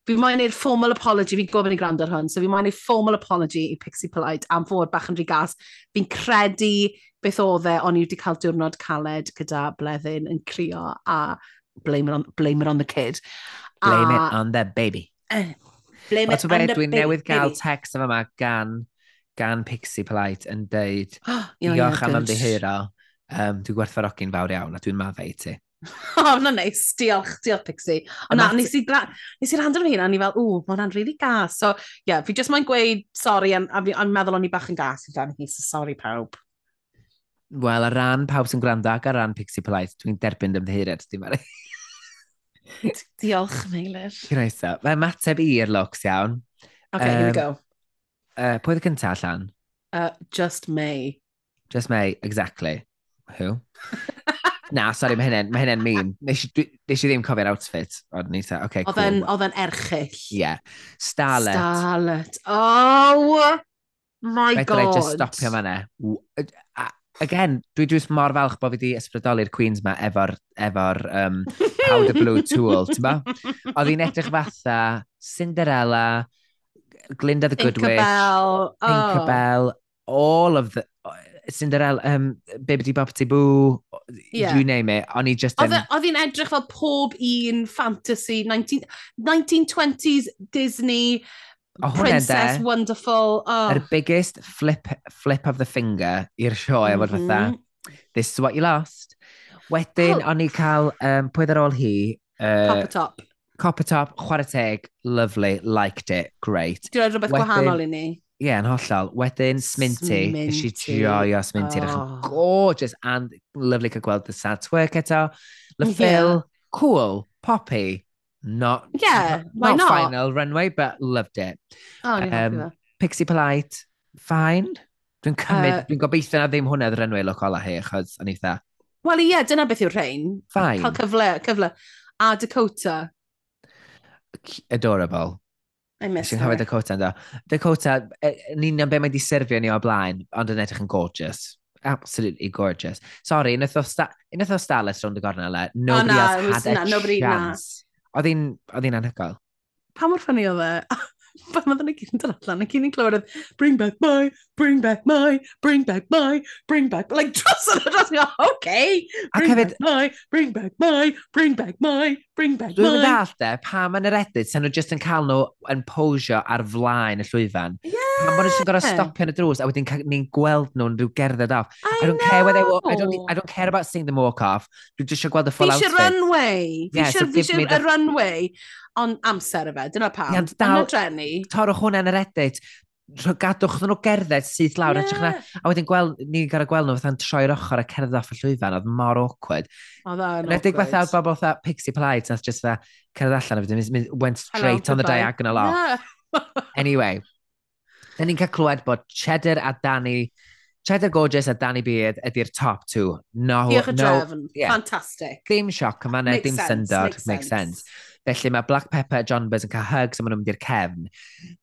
fi moyn neud formal apology, fi'n gofyn i gwrando ar hwn, so fi moyn neud formal apology i Pixie Polite am fod bach yn rhy gas. Fi'n credu beth oedd e, ond i wedi cael diwrnod caled gyda bleddyn yn crio a blame it on, blame it on the kid. Blame a, it on the baby. Uh, blame it on the baby. Dwi'n newydd gael text yma gan, gan Pixie Polite yn deud, diolch am ymddihiro, um, dwi'n gwerthfarogi'n fawr iawn a dwi'n maddau i ti. O, oh, na neis, diolch, diolch Pixie. Ond na, nes i, nes i rando hynna, ni fel, ww, mae hwnna'n really gas. So, ie, yeah, fi jyst mae'n gweud sori, a, a, a meddwl o'n i bach yn gas i dan hi, so sori pawb. Wel, ar ran pawb sy'n gwrando ac ar ran Pixie Polite, dwi'n derbyn ymddeheiriad, dim ar Diolch, Meilir. Groeso. Mae mateb i'r looks iawn. OK, um, here we go. Uh, pwy oedd y cyntaf allan? Uh, just May. Just May, exactly. Who? Na, sori, mae hynny'n ma hynny mean. Nes i, nes i ddim cofio'r outfit. Oedd yn eitha, okay, cool. Oedd yn erchill. Ie. Yeah. Starlet. Starlet. Oh! My Rhaid god. Rhaid just stopio fanna. Again, dwi dwi'n mor falch bod fi wedi ysbrydoli'r Queens ma efo'r efo um, Powder Blue Tool, ti'n ba? Oedd hi'n edrych fatha Cinderella, Glinda the Good Witch, Tinkerbell, oh. all of the... Cinderella, um, Bibbidi Bobbidi Boo, yeah. you name it. O'n i just... Oedd e, hi'n edrych fel pob un fantasy, 19, 1920s Disney, Oh, Princess de, Wonderful. Oh. Yr biggest flip, flip of the finger i'r sioe mm -hmm. fatha. This is what you lost. Wedyn, oh. o'n i cael, um, pwy ar ôl hi... Uh, Copper Top. Copper Top, chwarae teg, lovely, liked it, great. Dwi'n rhywbeth Wedyn, gwahanol i ni. Ie, yeah, yn hollol. Wedyn, Sminty. Nes i joio Sminty. Oh. Rech'n gorgeous and lovely cael gweld the sad twerk eto. Lyffil, yeah. cool, poppy. Not, yeah, not, not, final runway, but loved it. Oh, um, Pixie Polite, fine. Dwi'n cymryd, uh, dwi'n gobeithio na ddim hwnna runway look ola hi, achos yn eitha. Wel ie, yeah, dyna beth yw'r rhain. Fine. Cael cyfle, cyfle. A Dakota. Adorable. I missed her. cofio Dakota ynddo. Dakota, e, yn union be mae wedi serfio ni o blaen, ond yn edrych yn gorgeous. Absolutely gorgeous. Sorry, unwaith o, sta unwaith o Starlet rownd y gornel le, nobody oh, na, else had a na, nobody, chance. Oedd hi'n anhygoel. Pa mor ffynnu oedd e? Pan oedd ni gyd yn dod allan, ac i ni'n clywed oedd, bring back my bring back my, bring back my, bring back, like dros yna, dros yna, okay, bring hefyd, back my, bring back my, bring back my, bring back my. Dwi'n dall de, pa yn yr edit, sy'n nhw just yn cael nhw yn posio ar flaen y llwyfan. Yeah. Pam bod nhw'n gorau stopio yn y drws, a wedyn ni'n gweld nhw'n rhyw gerdded off. I, I don't know. care where they walk, I don't, I don't care about seeing them walk off. Dwi'n just eisiau gweld the full outfit. Fi runway. Yeah, fi eisiau so y runway. Ond amser y fe, dyna pam. Ie, ond dal, torwch hwnna yn yr edit gadwch nhw gerdded syth lawr. Yeah. Na, a wedyn gweld, ni'n gael gweld nhw fatha'n troi'r ochr a cerdded off y llwyfan, oedd mor awkward. Oedd e'n yn awkward. fatha oedd bobl fatha pixie plight, nath just fatha cerdded allan a fydyn, went straight on the bye. diagonal off. Yeah. anyway, da ni'n cael clywed bod Cheddar a Danny, Cheddar Gorgeous a Danny Beard ydy'r top two. No, Diolch no, y drefn, yeah. fantastic. Dim sioc yma, na, dim syndod, makes sense. Sense. Felly mae Black Pepper a John Buzz yn cael hugs a maen nhw'n mynd i'r cefn.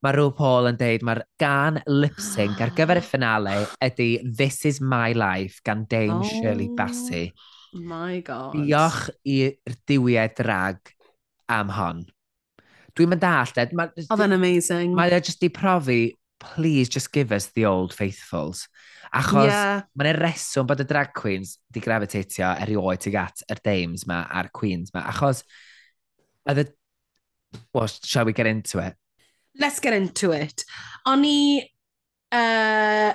Mae Rhw Paul yn deud mae'r gan lip-sync ar gyfer y finale ydy This Is My Life gan Dame oh, Shirley Bassey. My God. Diolch i'r diwiau drag am hon. Dwi'n mynd all. Oedd yn oh, amazing. Mae o jyst di profi please just give us the old faithfuls. Achos yeah. mae'n reswm bod y drag queens di gravitatio erioed tuag at yr dames ma a'r queens ma. Achos Are the... Well, shall we get into it? Let's get into it. O'n i uh,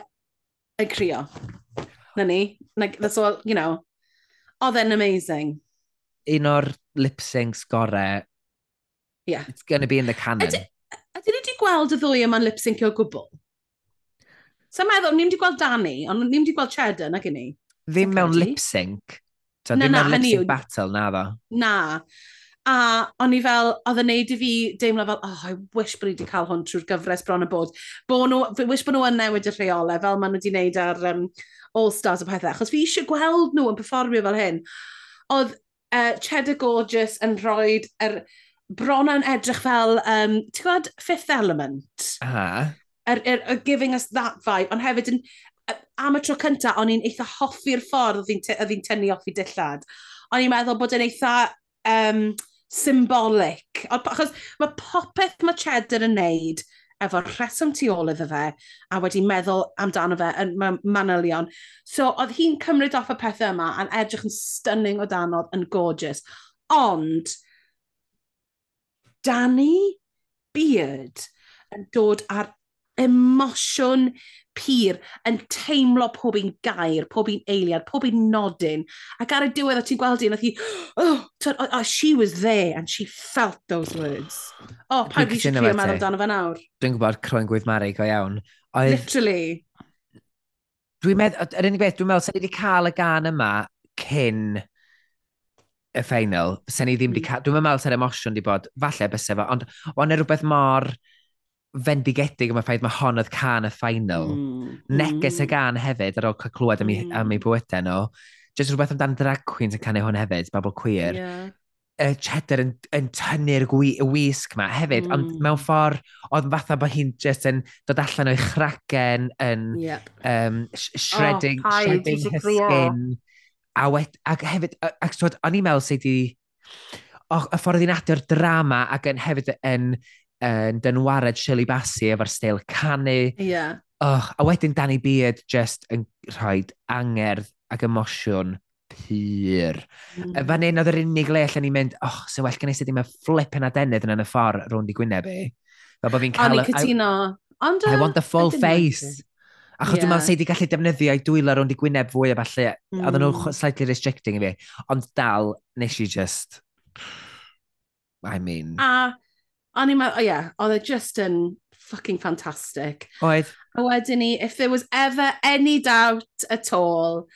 yn crio. Na ni. Like, that's all, you know. Oedd e'n amazing. Un o'r lip-syncs gorau. Yeah. It's going to be in the canon. Ydy ni wedi gweld y ddwy yma'n lip-syncio gwbl? So meddwl, ni wedi gweld Danny, ond ni wedi gweld Cheddar nag i ni. Ddim mewn lip-sync. So, na, ddim na, mewn lip-sync battle, na ddo. Na. A o'n i fel, oedd yn neud i fi deimlo fel, oh, I wish bod ni wedi cael hwn trwy'r gyfres bron y bod. Bo nhw, fi wish bod nhw yn newid y rheolau fel maen nhw wedi wneud ar um, All Stars o pethau, achos fi eisiau gweld nhw yn performio fel hyn. Oedd uh, Cheddar Gorgeous yn rhoi er, bron yn edrych fel, um, ti'n gwybod, Fifth Element? Ah. Er, er, er, giving us that vibe, ond hefyd yn, am y tro cyntaf, o'n i'n eitha hoffi'r ffordd oedd hi'n tynnu off i dillad. O'n i'n meddwl bod yn eitha um, symbolic. Achos mae popeth mae Cheddar yn neud efo'r rheswm tu ôl iddo fe, a wedi meddwl amdano fe yn manylion. So, oedd hi'n cymryd off y pethau yma a'n edrych yn stunning o danodd yn gorgeous. Ond, Danny Beard yn dod ar emosiwn pur yn teimlo pob un gair, pob un eiliad, pob un nodyn. Ac ar y diwedd o ti'n gweld un, oedd hi, oh, oh, oh, she was there and she felt those words. Oh, pa fi eisiau crio meddwl amdano fe nawr. Dwi'n gwybod croen gwydd Mari go iawn. Oedd... Literally. Dwi'n meddwl, yr unig beth, dwi'n meddwl, sa'n wedi cael y gan yma cyn y ffeinal, sa'n i ddim wedi hmm. cael, dwi'n meddwl sa'r emosiwn wedi bod, falle bysau fo, ond o'n e rhywbeth mor fendigedig am y ffaith mae hon oedd can y ffainal. Mm. Neges y gan hefyd ar ôl cael clywed am, mm. am ei bywydau nhw. Just rhywbeth amdan drag queens yn canu hwn hefyd, babl cwir. Yeah. Uh, cheddar yn, yn tynnu'r wisg ma hefyd, mm. ond mewn ffordd oedd fatha bod hi'n just yn dod allan o'i chragen, yn yep. um, sh shredding, oh, shredding hysgyn. A, wed, ac hefyd, ac o'n i'n meddwl sydd wedi... Oh, y ffordd i'n adio'r drama ac yn hefyd yn yn dynwared Shirley Bassey efo'r stel canu. Yeah. Oh, a wedyn Danny Beard just yn rhoi angerdd ac emosiwn pyr. Mm. Fan hyn oedd yr unig le allan ni'n mynd, oh, sy'n well gynnes i ddim y flip yn adenydd yn y ffordd rownd i Gwyneb i. Fel bod fi'n cael... O'n cytuno. Ond... I want the full face. Achos yeah. dwi'n meddwl sydd wedi gallu defnyddio i dwylo rownd i Gwyneb fwy a falle. Mm. Oedden nhw slightly restricting i fi. Ond dal, nes i just... I mean... A O'n i'n meddwl, o ie, oedd e just yn fucking fantastic. Oedd. A wedyn ni, if there was ever any doubt at all.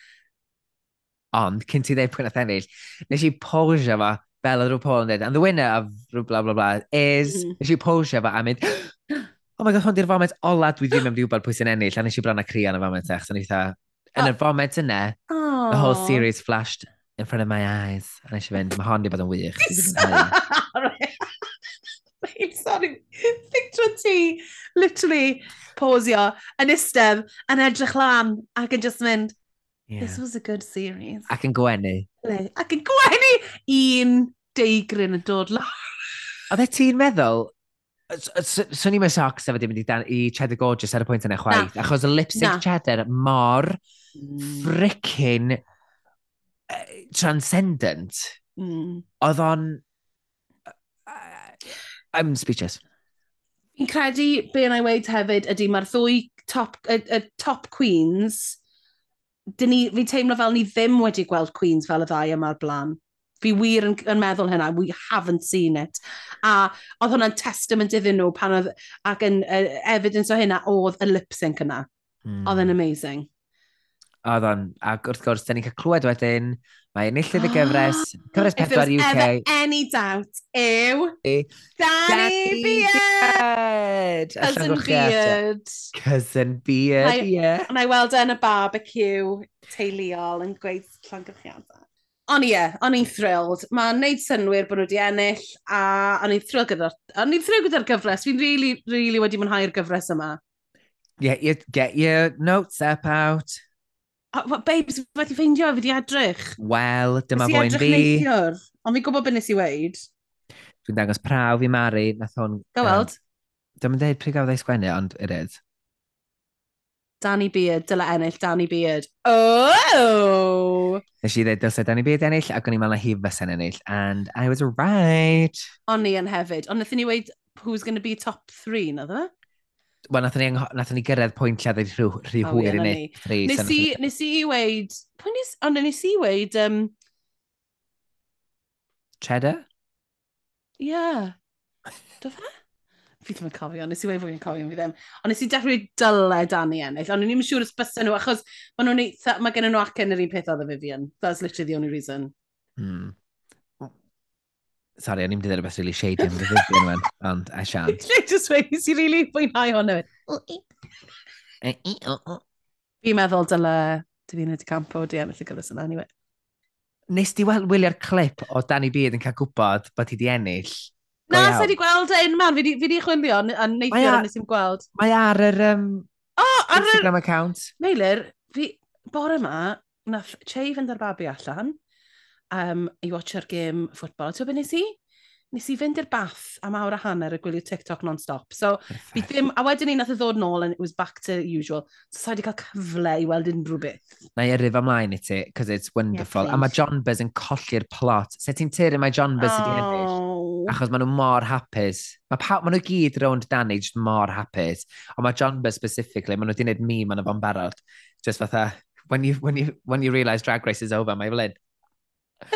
Ond, cyn ti ddeud pwynt nath ennill, nes i posio fa fel oedd RuPaul yn dweud, and the winner of rhyw bla bla bla, is, mm. nes i posio fa a mynd, oh my god, hwn di'r foment ola dwi ddim yn wybod pwy sy'n ennill, a nes i bron a crio yn y foment eich, so nes i dda, yn y foment yna, oh. the whole series flashed in front of my eyes, a nes i fynd, mae hon di bod yn wych. Sorry, picture ti, literally, posio, yn ystef, yn edrych lan, ac yn just mynd, yeah. this was a good series. Ac yn gwenu. Ac yn gwenu un deigryn yn dod lan. Oedd e ti'n meddwl, swn i'n meddwl socks efo ddim wedi i Cheddar Gorgeous ar y pwynt yna chwaith, no. achos y lipstick no. Cheddar mor mm. frickin e, transcendent. Mm. Oedd o'n... I'm speechless. Fi'n credu be yna i weid hefyd ydy mae'r ddwy top, y, y top queens, dyn ni, fi'n teimlo fel ni ddim wedi gweld queens fel y ddau yma'r blaen. Fi wir yn, yn meddwl hynna, we haven't seen it. A oedd hwnna'n testament iddyn nhw pan oedd, ac yn uh, evidence o hynna oedd y lip sync yna. Mm. Oedd yn amazing. Oedd o'n, ac wrth gwrs, da ni'n cael clywed wedyn, mae enillydd y gyfres, cyfres pedwar UK. If there's ever any doubt, ew, e, Danny Beard! Cousin Beard. Cousin Beard, ie. Ond i weld e yn y barbecue teuluol yn gweud llongyffiadau. Ond ie, o'n i'n thrilled. Mae'n neud synwyr bod nhw wedi ennill, a o'n i'n thrilled gyda'r o'n i'n thrilled gyda'r gyfres. Fi'n really, really wedi mwynhau'r gyfres yma. Get your, get your notes up out babes, fi wedi ffeindio, fi wedi edrych. Wel, dyma fwy'n fi. Neithiwr, ond fi'n gwybod beth nes i weid. Dwi'n dangos praw fi Mari, nath hwn... Go weld. Dwi'n dweud pryd gafodd ei sgwennu, ond it is. Danny Beard, dyla ennill Danny Beard. Oh! Nes i ddweud dylse Danny Beard ennill, ac o'n i'n meddwl na hi fysa'n ennill, and I was right. O'n i yn hefyd, ond nath ni weid who's going to be top three, na dda? Wel, nath ni, nath ni gyrraedd pwynt lle ddweud rhy, rhy oh, hwyr i ni. Nes i, nes i weid, pwy nes, ond nes i weid... Um... Cheddar? Ie. Yeah. Do fe? fi ddim yn cofio, nes i wei fwy'n cofio fi ddim. Ond nes i dechrau dyle Dani ennill, ond ni'n siŵr os bysau nhw, achos mae nhw'n eitha, mae gen nhw acen yr un peth oedd y Vivian. That's literally the only reason. Mm. Sorry, o'n i'n mynd i ddweud rhywbeth really shady am fydd yn ymwneud, ond e I shan't. Lle just wedi si really fwynhau hwn yw. Fi'n meddwl dyle Davina Di Campo di ennill y gyfres yna, anyway. Nes di wylio'r clip o Danny Beard yn cael gwybod bod hi di ennill? Na, sa di gweld e un man, fi di chwilio, a neithio nes i'n gweld. Mae ar yr um, oh, ar Instagram account. Meilir, fi, bore yma, nath Che fynd ar babi allan, um, i watcher gym ffwtbol. Ti'n beth nes i? Nes i fynd i'r bath am awr a hanner a gwylio TikTok non-stop. So, fi ddim, a wedyn ni nath o ddod nôl and it was back to usual. So, sa'i wedi cael cyfle i weld unrhyw beth. Na i erif ymlaen i ti, because it's wonderful. Yeah, a mae John Buzz yn colli'r plot. Se ti'n tyru mae John Buzz oh. i ennill? achos maen nhw mor hapus. Mae pa, ma nhw gyd rownd Danny just mor hapus. Ond mae John Buzz specifically, maen nhw wedi gwneud mîm yn y fo'n barod. Just fatha, when you, when you, when you realise Drag Race is over, mae e Flynn,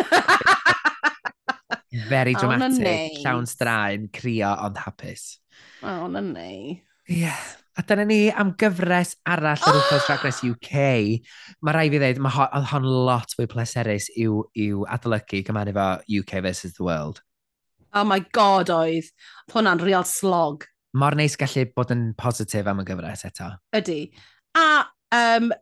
Very oh, dramatic, llawn straen, crio ond hapus. O, oh, na ni. Ie. Yeah. A dyna ni am gyfres arall ar wythnos Race UK. Mae rai fi ddweud, mae oedd hon lot fwy pleserus i'w, iw adolygu gymaru fo UK versus the world. Oh my god oedd. Hwna'n real slog. Mor neis gallu bod yn positif am y gyfres eto. Ydy. A um,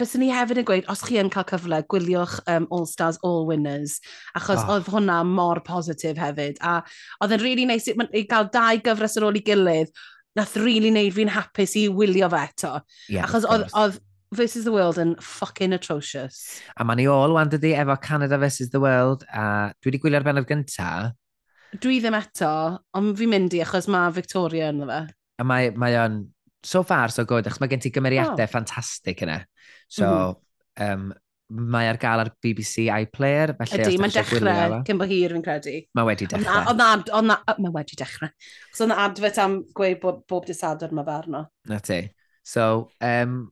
byswn ni hefyd yn gweud, os chi yn cael cyfle, gwyliwch um, All Stars, All Winners, achos oh. oedd hwnna mor positif hefyd. A oedd yn really neis i gael dau gyfres ar ôl i gilydd, nath really neud fi'n hapus i wylio fe eto. Yeah, achos oedd versus the world yn fucking atrocious. A mae ni ôl, wan dydi, efo Canada versus the world, a dwi wedi gwylio'r benod gynta. Dwi ddim eto, ond fi'n mynd i achos mae Victoria yn fe. A mae, mae o'n so far so good, achos mae gen ti gymeriadau oh. ffantastig yna. So, mm -hmm. um, mae ar gael ar BBC iPlayer. Ydy, mae'n dechrau cyn bo hir fi'n credu. Mae wedi dechrau. Mae wedi dechrau. So, yna adfet am gweud bob, bob disadwr mae farno. Na ti. So, um,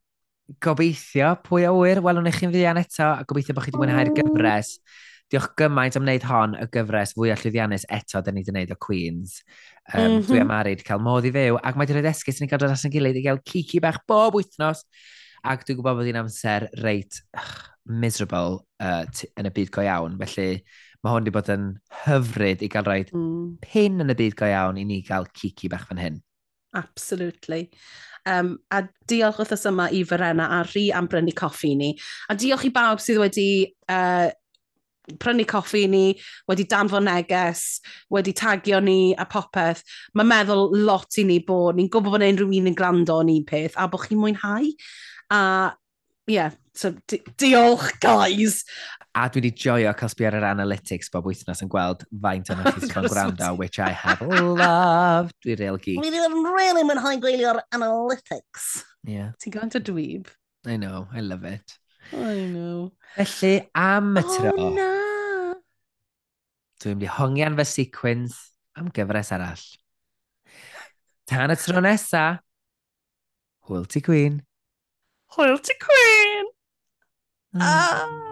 gobeithio, pwy a wyr, welwn eich chi'n fyddian eto, a gobeithio bod chi wedi mwynhau'r gyfres. Diolch gymaint am wneud hon y gyfres fwy a llwyddiannus eto da ni wedi wneud o Queens. Um, mm -hmm. Dwi mhm. am arid cael modd i fyw, ac mae wedi rhoi esgus yn ei gael dod at yn gilydd i gael cici bach bob wythnos, ac dwi'n gwybod bod hi'n amser reit ugh, miserable uh, yn y byd go iawn, felly mae hwn wedi bod yn hyfryd i gael rhoi mm. pin yn y byd go iawn i ni gael cici bach fan hyn. Absolutely. Um, a diolch wrthos yma i Ferenna a rhi am brynu coffi ni. A diolch i bawb sydd wedi uh, prynu coffi ni, wedi danfon neges, wedi tagio ni a popeth, mae'n meddwl lot i ni bod, ni'n gwybod bod unrhyw un yn gwrando yn un peth, a bod chi'n mwynhau. A ie, yeah, so di diolch guys! A dwi wedi joio cael sbio ar yr analytics bob wythnos yn gweld faint o'n chi sy'n gwrando, which I have loved. Dwi real gi. Dwi ddim yn really mwynhau gwylio'r analytics. Yeah. Ti'n gwrando dweeb? I know, I love it. I know. Felly, am y oh, tro... Oh, no! Dwi'n mynd i hongian fy sequins am gyfres arall. Tan y tro nesa, hwyl ti Queen. Hwyl ti Queen! Mm. Ah!